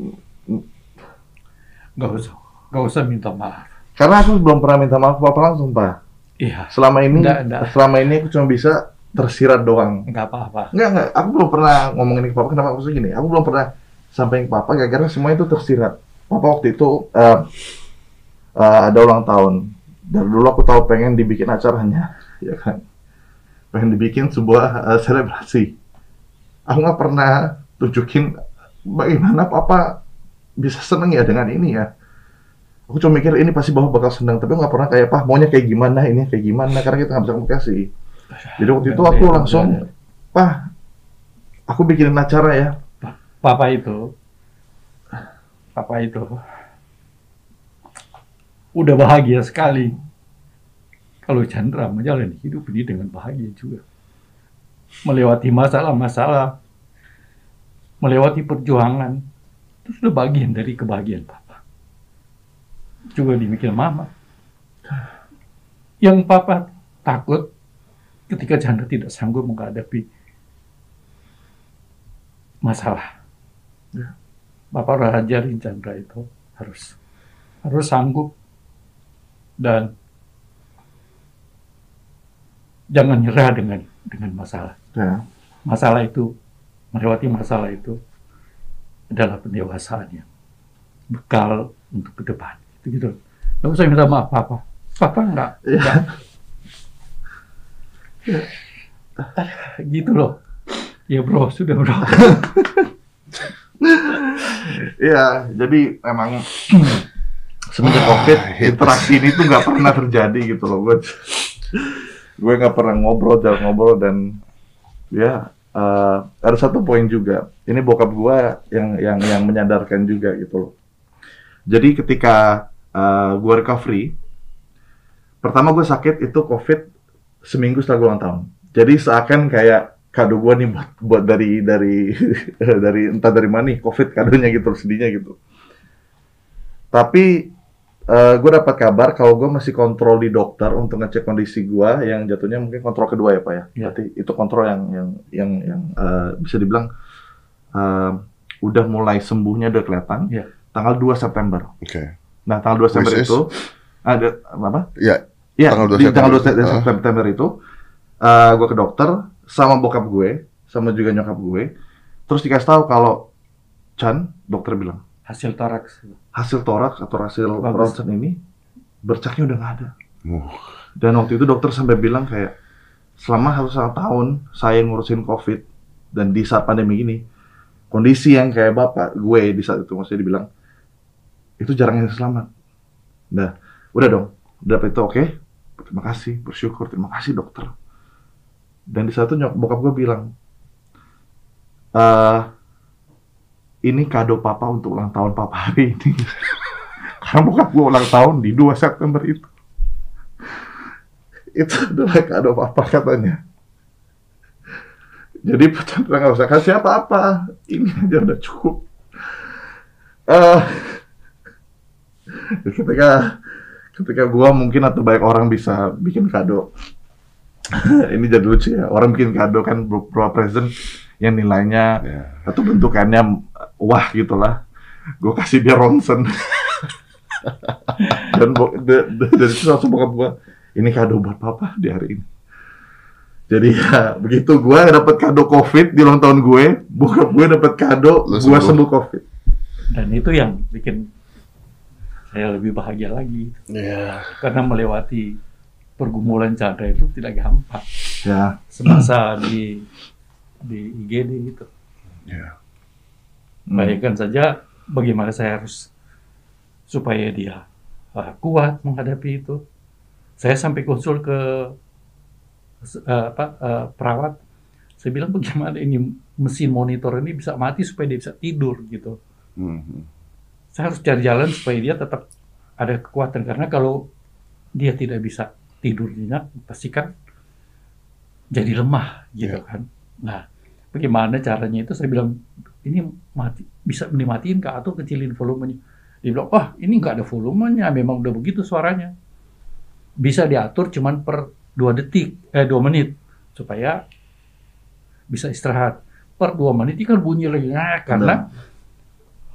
Gak usah, gak usah minta maaf. karena aku belum pernah minta maaf ke papa langsung pak. Iya, Selama ini, Nggak, nggak. selama ini aku cuma bisa tersirat doang. nggak apa-apa. Enggak, enggak. Aku belum pernah ngomong ini ke papa. Kenapa aku gini? Aku belum pernah sampaikan ke papa gara-gara semua itu tersirat. Papa waktu itu eh, eh, ada ulang tahun. Dari dulu aku tahu pengen dibikin acaranya, ya kan? Pengen dibikin sebuah eh, selebrasi. Aku nggak pernah tunjukin bagaimana papa bisa seneng ya dengan ini ya. Aku cuma mikir ini pasti bapak bakal seneng, tapi aku nggak pernah kayak pak maunya kayak gimana, ini kayak gimana, karena kita nggak bisa komunikasi. Jadi waktu itu aku langsung, Pak, aku bikinin acara ya. Papa itu, papa itu udah bahagia sekali. Kalau Chandra menjalani hidup ini dengan bahagia juga. Melewati masalah-masalah, melewati perjuangan, itu sudah bagian dari kebahagiaan papa. Juga demikian mama. Yang papa takut ketika Chandra tidak sanggup menghadapi masalah. Ya. Bapak udah ajarin Chandra itu harus harus sanggup dan jangan nyerah dengan dengan masalah. Ya. Masalah itu melewati masalah itu adalah pendewasaan yang bekal untuk ke depan. Itu gitu. Nggak usah minta maaf apa. Papa enggak. Ya. gitu loh. Ya bro, sudah bro. Iya, jadi emang semenjak COVID interaksi ini tuh nggak pernah terjadi gitu loh. Gue gue nggak pernah ngobrol, jalan ngobrol dan ya eh, ada satu poin juga. Ini bokap gue yang yang yang menyadarkan juga gitu loh. Jadi ketika eh, gue recovery, pertama gue sakit itu COVID seminggu setelah ulang tahun. Jadi seakan kayak kado gue nih buat, buat dari dari dari entah dari mana nih COVID kadonya gitu sedihnya gitu. Tapi gue dapat kabar kalau gue masih kontrol di dokter untuk ngecek kondisi gue yang jatuhnya mungkin kontrol kedua ya pak ya. Iya. Berarti itu kontrol yang yang yang yang eh, bisa dibilang eh, udah mulai sembuhnya udah kelihatan. Iya. Tanggal 2 September. Oke. Nah tanggal 2 September Which is? itu ada apa? Ya, Iya, Tanggal 2 di tanggal 2 September. September, Ah. September itu eh gue ke dokter sama bokap gue, sama juga nyokap gue. Terus dikasih tahu kalau Chan, dokter bilang Hasil toraks. Hasil toraks atau hasil ronsen ini bercaknya udah nggak ada. Uh. Dan waktu itu dokter sampai bilang kayak selama satu setengah tahun saya ngurusin COVID dan di saat pandemi ini kondisi yang kayak bapak gue di saat itu maksudnya dibilang itu jarang yang selamat. Nah, udah dong, udah dapet itu oke. Terima kasih, bersyukur, terima kasih dokter. Dan di saat itu nyok bokap gue bilang, eh ini kado papa untuk ulang tahun papa hari ini. Karena bokap gue ulang tahun di 2 September itu. Itu adalah kado papa katanya. Jadi Pak Chandra nggak usah kasih apa-apa. Ini aja udah cukup. Eh, ketika ketika gua mungkin atau banyak orang bisa bikin kado. ini jadi lucu ya. Orang bikin kado kan berupa present yang nilainya Ya. atau bentukannya wah gitulah. Gue kasih dia ronsen. Dan dari situ langsung bokap gue, ini kado buat papa di hari ini. Jadi ya begitu gue dapat kado covid di ulang tahun gue, bokap gue dapat kado gue sembuh. covid. Dan itu yang bikin saya lebih bahagia lagi. Ya. Karena melewati pergumulan Chandra itu tidak gampang. Ya, Semasa di di IGD itu. Hmm. Bayangkan saja bagaimana saya harus supaya dia uh, kuat menghadapi itu. Saya sampai konsul ke uh, apa uh, perawat. Saya bilang bagaimana ini mesin monitor ini bisa mati supaya dia bisa tidur gitu. Hmm. Saya harus cari jalan supaya dia tetap ada kekuatan karena kalau dia tidak bisa tidur nyenyak pasti kan jadi lemah gitu Iya. kan. Nah, bagaimana caranya itu saya bilang ini mati bisa dimatiin kak atau kecilin volumenya. Dia bilang, "Wah, ini nggak ada volumenya, memang udah begitu suaranya." Bisa diatur cuman per dua detik, eh dua menit supaya bisa istirahat. Per dua menit ini kan bunyi lagi nah, karena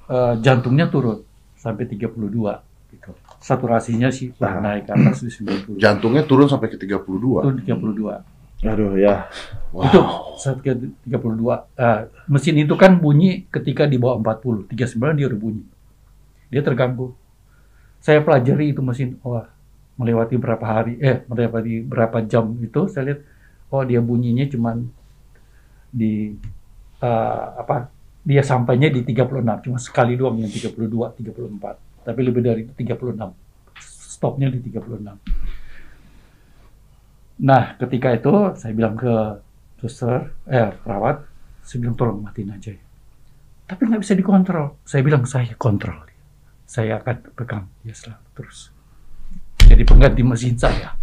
eh, jantungnya turun sampai 32 gitu. Saturasinya sih Nah. naik ke atas di 90. Jantungnya turun sampai ke 32. Itu 32. Aduh ya. Itu saat ke 32. eh, mesin itu kan bunyi ketika di bawah 40. 39 dia udah bunyi. Dia terganggu. Saya pelajari itu mesin. Wah, melewati berapa hari, eh melewati berapa jam itu saya lihat oh dia bunyinya cuman di eh, apa dia sampainya di 36 cuma sekali doang yang 32 34 tapi lebih dari itu 36 stopnya di 36 nah ketika itu saya bilang ke suster eh perawat saya bilang tolong matiin aja ya. tapi nggak bisa dikontrol. Saya bilang saya kontrol saya akan pegang dia selalu terus. Jadi pengganti mesin saya.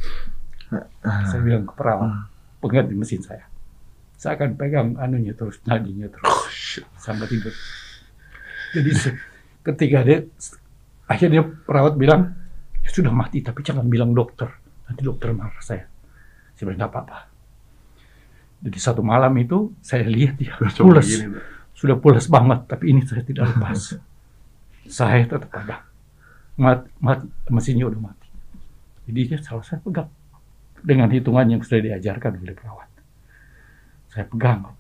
Saya bilang ke perawat pengganti mesin saya. Saya akan pegang anunya terus nadinya terus. Oh, sampai tidur. Jadi ketika dia akhirnya perawat bilang ya sudah mati tapi jangan bilang dokter. Nanti dokter marah saya. Saya bilang nggak apa-apa. Jadi satu malam itu saya lihat dia pulas, sudah pulas banget. Tapi ini saya tidak lepas. saya tetap pegang. Mat, mat, mesinnya udah mati. Jadi dia salah saya pegang dengan hitungan yang sudah diajarkan oleh perawat. Saya pegang.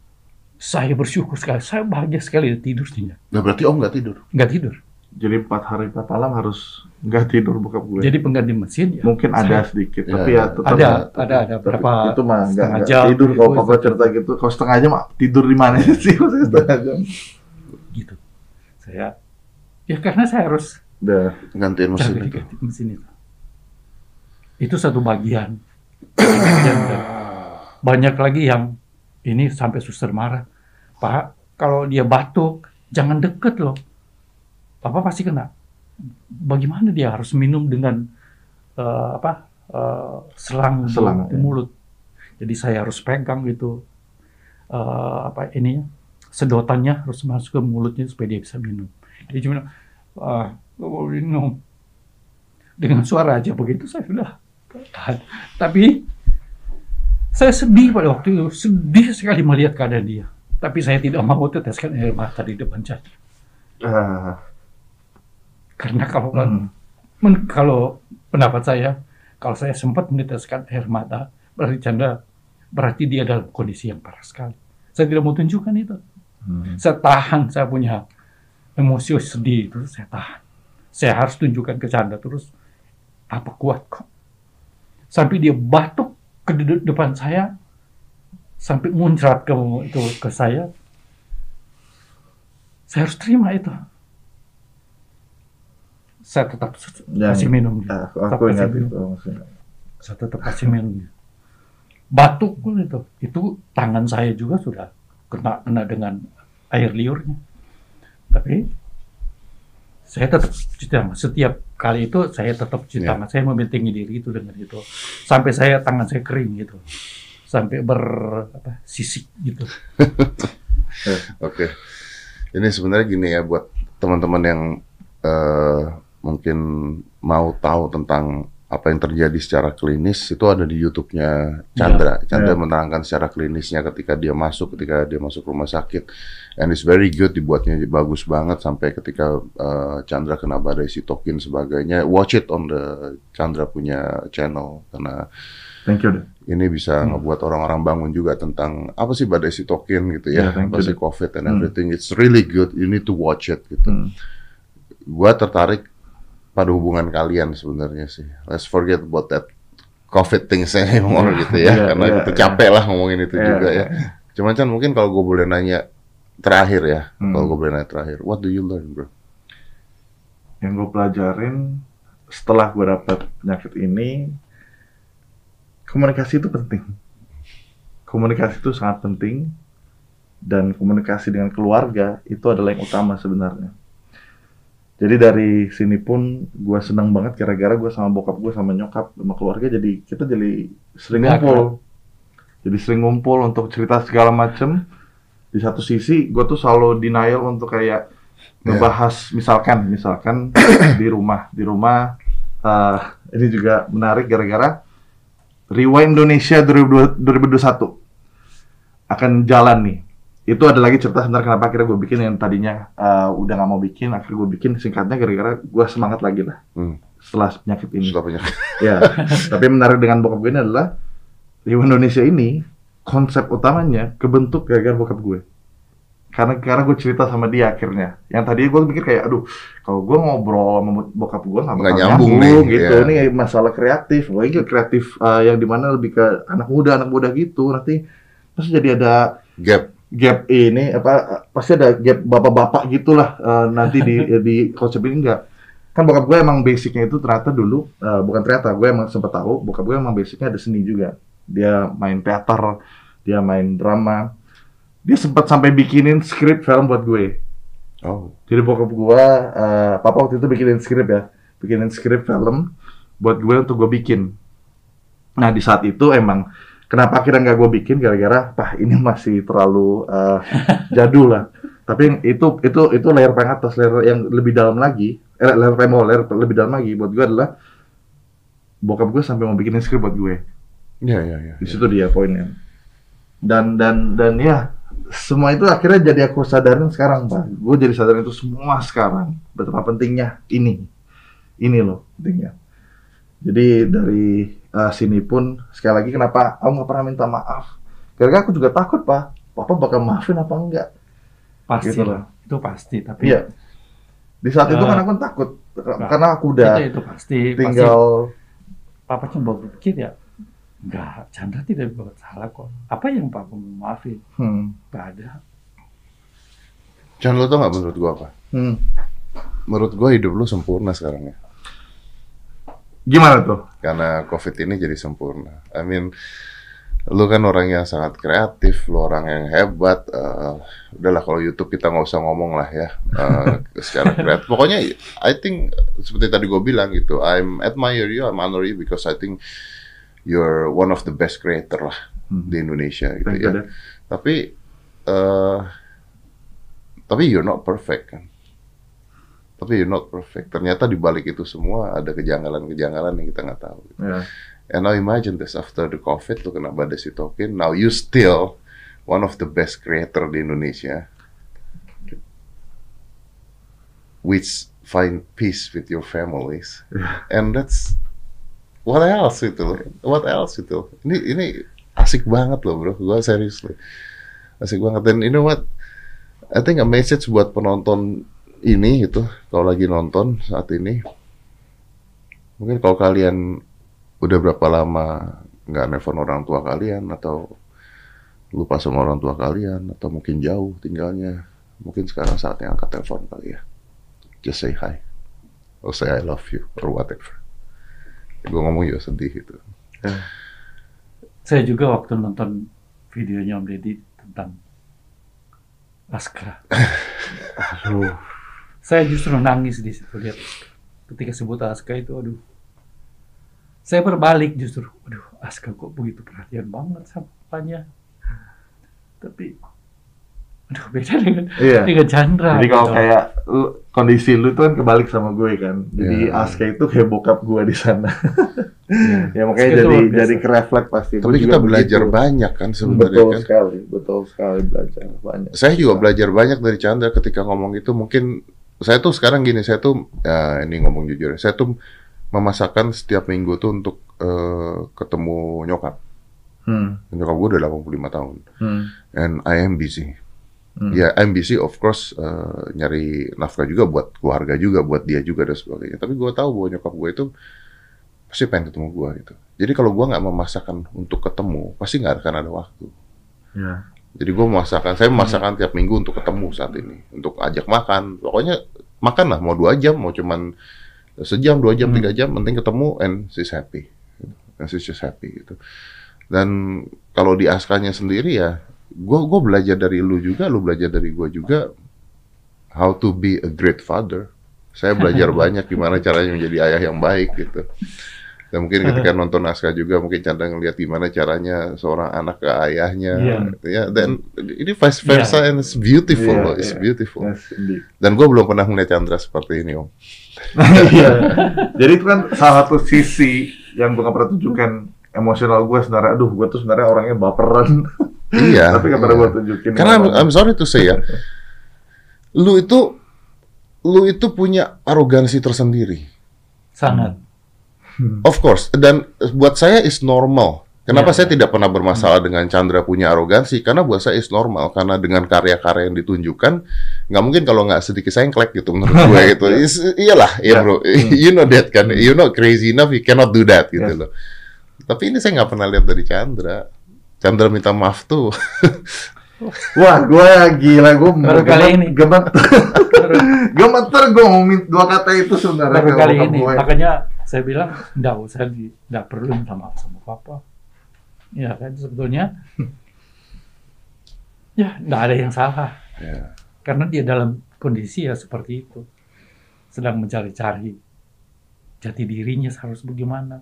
Saya bersyukur sekali. Saya bahagia sekali tidur tidak. Nah, berarti Om nggak tidur. Nggak tidur. Jadi empat hari empat malam harus nggak tidur bokap gue. Jadi pengganti mesin ya. mungkin ada saya- sedikit, Ya, tapi ya. ya tetap Ada, tetap- ada, ada berapa itu mah nggak jam tidur kalau gitu. papa cerita gitu. Kalau setengah jam mah tidur di mana sih maksudnya setengah jam? gitu. Saya ya karena saya harus Udah. Gantiin mesin itu. ganti mesin itu. Itu satu bagian. Banyak lagi yang ini sampai suster marah. Pak, kalau dia batuk jangan deket loh. Papa pasti kena. Bagaimana dia harus minum dengan eh, apa eh, selang, Selang, di ya. mulut. Jadi saya harus pegang gitu eh, apa ini sedotannya harus masuk ke mulutnya supaya dia bisa minum. Dia cuma mau minum dengan suara aja begitu saya sudah tahan. Tapi saya sedih pada waktu itu, sedih sekali melihat keadaan dia. Tapi saya tidak mau teteskan air mata di depan saya. Ah, Karena kalau hmm. men- kalau pendapat saya, kalau saya sempat meneteskan air mata, berarti Chandra berarti dia dalam kondisi yang parah sekali. Saya tidak mau tunjukkan itu. Hmm. Saya tahan, saya punya emosi sedih itu, saya tahan. Saya harus tunjukkan ke Chandra terus, apa kuat kok. Sampai dia batuk ke de- depan saya, sampai muncrat ke itu ke saya. Saya harus terima itu. Saya tetap kasih minum. Ah, aku, Tetap aku kasih ingat minum. itu maksudnya. Saya tetap kasih minum. Batuk pun itu. Itu tangan saya juga sudah kena kena dengan air liurnya. Tapi saya tetap cuci tangan. Setiap kali itu saya tetap cuci Ya. tangan. Saya membentengi diri itu dengan itu. Sampai saya tangan saya kering gitu. Sampai ber apa, sisik gitu. Oke. Ini sebenarnya gini ya buat teman-teman yang eh, mungkin mau tahu tentang apa yang terjadi secara klinis itu ada di YouTube-nya Chandra. Chandra Ya. menerangkan secara klinisnya ketika dia masuk, ketika dia masuk rumah sakit. And it's very good dibuatnya bagus banget sampai ketika eh, Chandra kena badai sitokin sebagainya. Watch it on the Chandra punya channel karena Thank you. ini bisa Hmm. ngebuat orang-orang bangun juga tentang apa sih badai sitokin gitu ya, Yeah, apa sih. COVID and Hmm. everything. It's really good. You need to watch it gitu. Hmm. Gua tertarik pada hubungan kalian sebenarnya sih. Let's forget about that COVID things anymore gitu ya, Yeah, karena yeah, yeah. capek lah ngomongin itu Yeah. juga ya. Cuman kan mungkin kalau gue boleh nanya terakhir ya, Hmm. kalau gue boleh nanya terakhir, what do you learn, bro? Yang gue pelajarin setelah gue dapat penyakit ini, komunikasi itu penting. Komunikasi itu sangat penting dan komunikasi dengan keluarga itu adalah yang utama sebenarnya. Jadi dari sini pun gue senang banget gara-gara gue sama bokap gue sama nyokap sama keluarga jadi kita jadi sering ngumpul. Jadi sering ngumpul untuk cerita segala macem. Di satu sisi gue tuh selalu denial untuk kayak ngebahas misalkan misalkan di rumah di rumah eh, ini juga menarik gara-gara Rewind Indonesia 2002 2021 akan jalan nih itu ada lagi cerita sebenarnya kenapa akhirnya gue bikin yang tadinya eh, udah nggak mau bikin akhirnya gue bikin. Singkatnya gara-gara gue semangat lagi lah. Hmm. setelah penyakit ini. Setelah punya ya tapi menarik dengan bokap gue ini adalah Rewind Indonesia ini konsep utamanya kebentuk gara-gara bokap gue karena karena gue cerita sama dia akhirnya. Yang tadi gue mikir kayak aduh kalau gue ngobrol sama bokap gue nggak bakal nyambung nyambung, nih, gitu. ya. ini masalah kreatif. Lagi kreatif uh, yang di mana lebih ke anak muda anak muda gitu nanti pasti jadi ada gap. Gap ini apa pasti ada gap bapak-bapak gitulah uh, nanti di di konsep ini enggak. Kan bokap gue emang basicnya itu ternyata dulu uh, bukan ternyata gue emang sempat tahu bokap gue emang basicnya ada seni juga. Dia main teater dia main drama. Dia sempat sampai bikinin skrip film buat gue. Oh, jadi bokap gue uh, papa waktu itu bikinin skrip ya bikinin skrip film buat gue untuk gue bikin. Nah di saat itu emang kenapa akhirnya nggak gue bikin gara-gara pah ini masih terlalu uh, jadul lah tapi itu itu itu layer paling atas layer yang lebih dalam lagi eh, layer paling bawah layer lebih dalam lagi buat gue adalah bokap gue sampai mau bikinin skrip buat gue. Iya, iya, iya. Di situ dia poinnya. Dan dan dan ya semua itu akhirnya jadi aku sadarin sekarang pak. Gue jadi sadarin itu semua sekarang betapa pentingnya ini, ini loh pentingnya. Jadi dari eh, sini pun sekali lagi kenapa aku nggak pernah minta maaf? Karena aku juga takut pak, papa bakal maafin apa enggak? Pasti Gitu lah. Itu pasti. Tapi Iya. Di saat itu Eh, kan aku takut karena aku udah itu, itu pasti. Pasti tinggal papa cuma berpikir ya, enggak, Chandra tidak berbuat salah kok. Apa yang papa mau maafin? hmm, Enggak ada. Chan, lo tau gak menurut gua apa? hmm. Menurut gua hidup lu sempurna sekarang ya. Gimana tuh? Karena COVID ini jadi sempurna. I mean, lu kan orang yang sangat kreatif, lu orang yang hebat. eh, udahlah kalau YouTube kita nggak usah ngomong lah ya eh, secara kreatif. Pokoknya I think seperti tadi gue bilang gitu, I'm admire you, I'm honor you because I think you're one of the best creator lah Hmm. di Indonesia gitu Thank ya. Tapi eh tapi you're not perfect kan. Tapi you're not perfect. Ternyata di balik itu semua ada kejanggalan-kejanggalan yang kita nggak tahu. Ya. And now imagine this after the COVID lu kena badai sitokin, now you still one of the best creator di Indonesia, which find peace with your families, and that's what else itu loh, what else itu, ini ini asik banget loh bro, gua serius loh, asik banget. Dan you know what, I think a message buat penonton ini gitu, kalau lagi nonton saat ini, mungkin kalau kalian udah berapa lama nggak nelfon orang tua kalian atau lupa sama orang tua kalian atau mungkin jauh tinggalnya mungkin sekarang saatnya angkat telepon kali ya. Just say hi. Or say I love you or whatever. Gue ngomong juga sedih gitu. Saya juga waktu nonton videonya Om Deddy tentang Askra. Aduh. Saya justru nangis di situ lihat. Ketika sebut Aska itu, aduh. Saya berbalik justru, aduh Aska kok begitu perhatian banget sama papanya. Tapi, aduh beda dengan Iya. dengan Chandra. Jadi kalau gitu. kayak lu, kondisi lu tuh kan kebalik sama gue kan. Jadi Iya. Aska itu kayak bokap gue di sana. Iya. ya makanya Aska jadi jadi kereflek pasti. Tapi kita belajar begitu. banyak kan sebenarnya Betul kan sekali, betul sekali belajar banyak. saya juga belajar banyak dari Chandra ketika ngomong itu mungkin saya tuh sekarang gini saya tuh ya ini ngomong jujur saya tuh memasakkan setiap minggu tuh untuk eh, ketemu nyokap Hmm. nyokap gue udah 85 tahun Hmm. and I am busy Hmm. Ya, I'm busy of course eh, nyari nafkah juga buat keluarga juga, buat dia juga dan sebagainya. Tapi gue tahu bahwa nyokap gue itu pasti pengen ketemu gue gitu. Jadi kalau gue nggak memasakkan untuk ketemu, pasti nggak akan ada waktu. Ya. Jadi gue memasakkan, saya memasakkan tiap minggu untuk ketemu saat ini, untuk ajak makan. Pokoknya makan lah, mau dua jam, mau cuman sejam, dua jam, Hmm. tiga jam, penting ketemu and she's happy, and she's just happy gitu. Dan kalau di askanya sendiri ya, gue gue belajar dari lu juga, lu belajar dari gue juga, how to be a great father. Saya belajar banyak gimana caranya menjadi ayah yang baik gitu. Dan mungkin ketika nonton Aska juga mungkin Chandra ngelihat gimana caranya seorang anak ke ayahnya. Iya. Ya, dan ini vice versa and it's beautiful Iya, loh, it's iya. beautiful. Yes, indeed. Dan gue belum pernah melihat Chandra seperti ini om. Iya. Jadi itu kan salah satu sisi yang gue gak pernah tunjukkan emosional gue sebenarnya. Aduh, gue tuh sebenarnya orangnya baperan. Iya. Tapi gak pernah iya. gue tunjukin. Karena I'm, I'm sorry to say ya, lu itu lu itu punya arogansi tersendiri. sangat. Of course, dan buat saya is normal. Kenapa Iya. saya tidak pernah bermasalah dengan Chandra punya arogansi? Karena buat saya is normal. Karena dengan karya-karya yang ditunjukkan, nggak mungkin kalau nggak sedikit sengklek gitu menurut gue gitu. Is- iyalah, ya Ya. bro. You know that kan. You not crazy enough, you cannot do that gitu Yes. loh. Tapi ini saya nggak pernah lihat dari Chandra. Chandra minta maaf tuh. Wah, gue gila. Gue Baru kali ini. Gemeter. gemeter gue ngomongin dua kata itu sebenarnya. Baru kali ini, gue. makanya saya bilang nggak usah di, nggak perlu minta maaf sama papa. Ya kan sebetulnya, ya nggak ada yang salah Ya. karena dia dalam kondisi ya seperti itu, sedang mencari-cari jati dirinya harus bagaimana,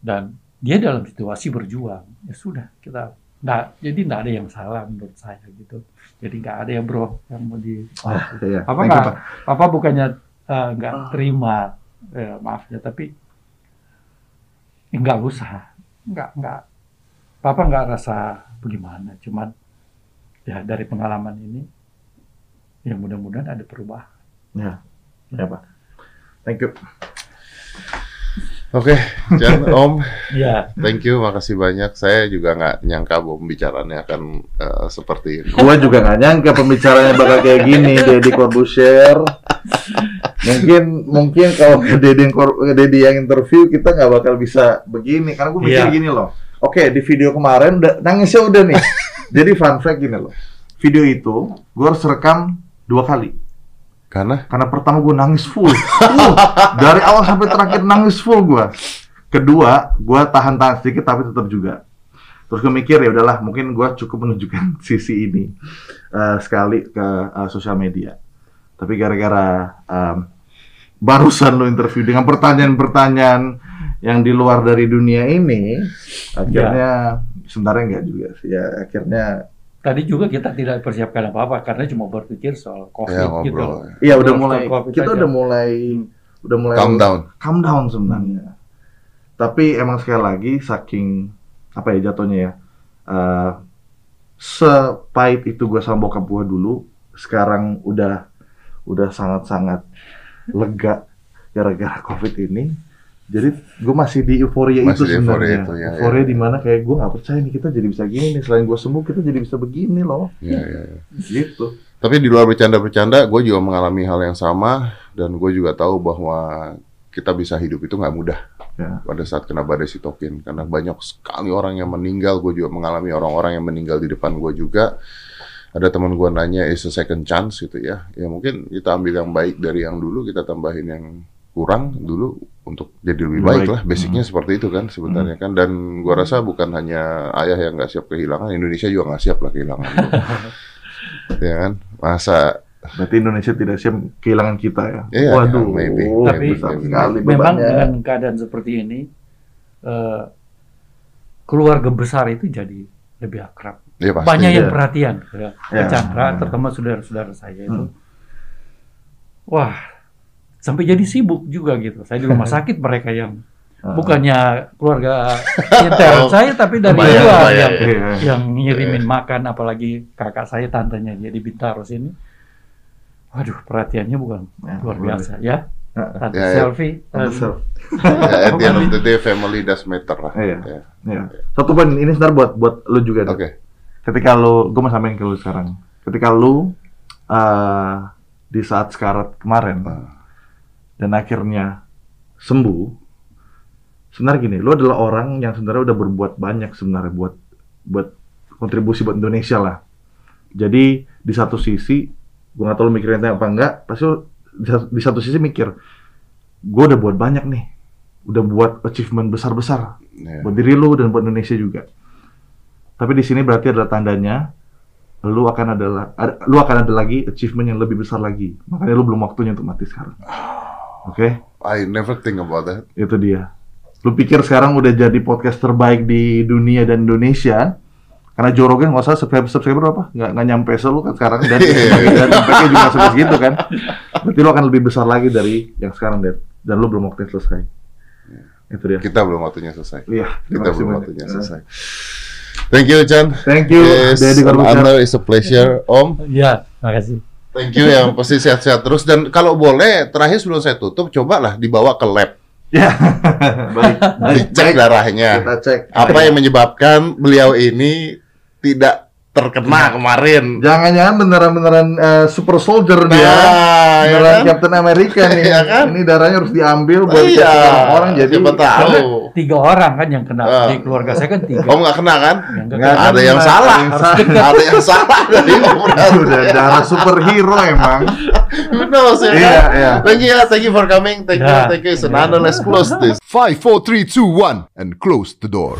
dan dia dalam situasi berjuang. Ya sudah kita nggak, jadi nggak ada yang salah menurut saya gitu. Jadi nggak ada ya bro yang mau di Ah, iya. apa nggak Pak. apa bukannya eh, nggak terima eh, maafnya tapi nggak usah, nggak nggak, papa nggak rasa bagaimana, cuman ya dari pengalaman ini, ya mudah-mudahan ada perubahan. Ya, ya Pak. Thank you. Oke, Chan, Om, Ya, thank you, makasih banyak. Saya juga nggak nyangka bahwa pembicaraannya akan eh, seperti ini. Gua juga nggak nyangka pembicaranya bakal kayak gini, Deddy Corbusier. Mungkin mungkin kalau ke Deddy, Deddy yang interview kita nggak bakal bisa begini, karena gue mikir Iya. gini loh. Oke, di video kemarin udah, nangisnya udah nih. Jadi fun fact gini loh. Video itu gue harus rekam dua kali. Karena Karena pertama gue nangis full. Uh, dari awal sampai terakhir nangis full gue. Kedua, gue tahan-tahan sedikit tapi tetap juga. Terus gue mikir ya udahlah, mungkin gue cukup menunjukkan sisi ini eh, sekali ke eh, sosial media. Tapi gara-gara em, barusan lo interview dengan pertanyaan-pertanyaan yang di luar dari dunia ini, akhirnya sebenarnya enggak juga sih. Ya akhirnya tadi juga kita tidak persiapkan apa-apa karena cuma berpikir soal COVID ya gitu. ngobrol. Iya udah mulai COVID kita aja. udah mulai udah mulai Calm down. calm down sebenarnya. Tapi emang sekali lagi saking apa ya jatuhnya ya eh sepahit itu gue sama bokap gue dulu sekarang udah udah sangat-sangat lega gara-gara covid ini jadi gue masih di euforia Masih itu di euforia sebenarnya itu, ya, euforia ya. di mana kayak gue nggak percaya nih kita jadi bisa gini nih selain gue sembuh kita jadi bisa begini loh Ya, ya, ya. gitu Tapi di luar bercanda-bercanda, gue juga mengalami hal yang sama dan gue juga tahu bahwa kita bisa hidup itu nggak mudah ya pada saat kena badai sitokin karena banyak sekali orang yang meninggal. Gue juga mengalami orang-orang yang meninggal di depan gue juga. Ada teman gue nanya, is a second chance gitu ya. Ya mungkin kita ambil yang baik dari yang dulu, kita tambahin yang kurang dulu untuk jadi lebih baik baik. lah. Basicnya seperti itu kan sebenarnya kan. Dan gue rasa bukan hanya ayah yang nggak siap kehilangan, Indonesia juga nggak siap lah kehilangan. ya kan? Masa berarti Indonesia tidak siap kehilangan kita ya Iya, waduh maybe. Tapi besar maybe. sekali Memang bebannya. dengan keadaan seperti ini, eh, keluarga besar itu jadi lebih akrab. ya pasti. Banyak yang ya. perhatian ke Ya. Chandra, Hmm. terutama saudara-saudara saya itu. Hmm. Wah, sampai jadi sibuk juga gitu. Saya di rumah sakit mereka yang Ah. bukannya keluarga intel Oh, saya, tapi dari luar yang Iya. yang ngirimin makan, apalagi kakak saya tantenya dia di Bintaro sini. Waduh, perhatiannya bukan Ya, luar boleh. biasa ya. Ah, Tante Ya, ya. selfie. Tante eh, self. Ya, at the end of the day, family does matter lah. Iya. Ya. Ya. Satu poin ini sebentar buat buat lu juga. Oke. Dok. Ketika lu, gue mau sampaikan ke lu sekarang. Ketika lu eh, di saat sekarat kemarin Ah. Dan akhirnya sembuh, sebenarnya gini, lu adalah orang yang sebenarnya udah berbuat banyak sebenarnya buat buat kontribusi buat Indonesia lah. Jadi di satu sisi, gue nggak tahu lu mikirin apa enggak, pasti lu di satu- sisi mikir, gue udah buat banyak nih, udah buat achievement besar-besar Ya. buat diri lu dan buat Indonesia juga. Tapi di sini berarti adalah tandanya lu akan adalah ada, lu akan ada lagi achievement yang lebih besar lagi. Makanya lu belum waktunya untuk mati sekarang. Oke, I never think about that. itu dia. Lu pikir sekarang udah jadi podcast terbaik di dunia dan Indonesia? Karena Joe Rogan nggak usah subscriber, subscriber berapa? Nggak, nggak nyampe selu kan sekarang dan, dan impactnya juga sudah segitu kan. Berarti lu akan lebih besar lagi dari yang sekarang dan dan lu belum waktunya selesai. Itu dia. Kita belum waktunya selesai. Iya, terima Kita kasih belum banyak. waktunya selesai. Thank you, Chan. Thank you, Yes, Deddy Corbuzier. honor is a pleasure, Om. Ya, makasih. Thank you yang pasti sehat-sehat terus dan kalau boleh terakhir sebelum saya tutup cobalah dibawa ke lab Ya, baik. baik, dicek baik. darahnya Kita cek. apa yang menyebabkan beliau ini tidak terkena kemarin. Jangan-jangan beneran-beneran eh, super soldier dia. Nah, ya Beneran kan? Captain America nih. Iya kan? Ini darahnya harus diambil buat Iya, orang-orang jadi. siapa tahu. Tiga orang kan yang kena Ah. di keluarga saya kan tiga. Om nggak kena kan? Yang nggak kena. Ada yang salah. ada yang salah. Ada yang salah dari Om Itu udah darah superhero emang. Who knows ya Iya, kan? iya. Thank you, thank you for coming. Thank you, Ya. thank you. An honor. Let's close this. Five, four, three, two, one, and close the door.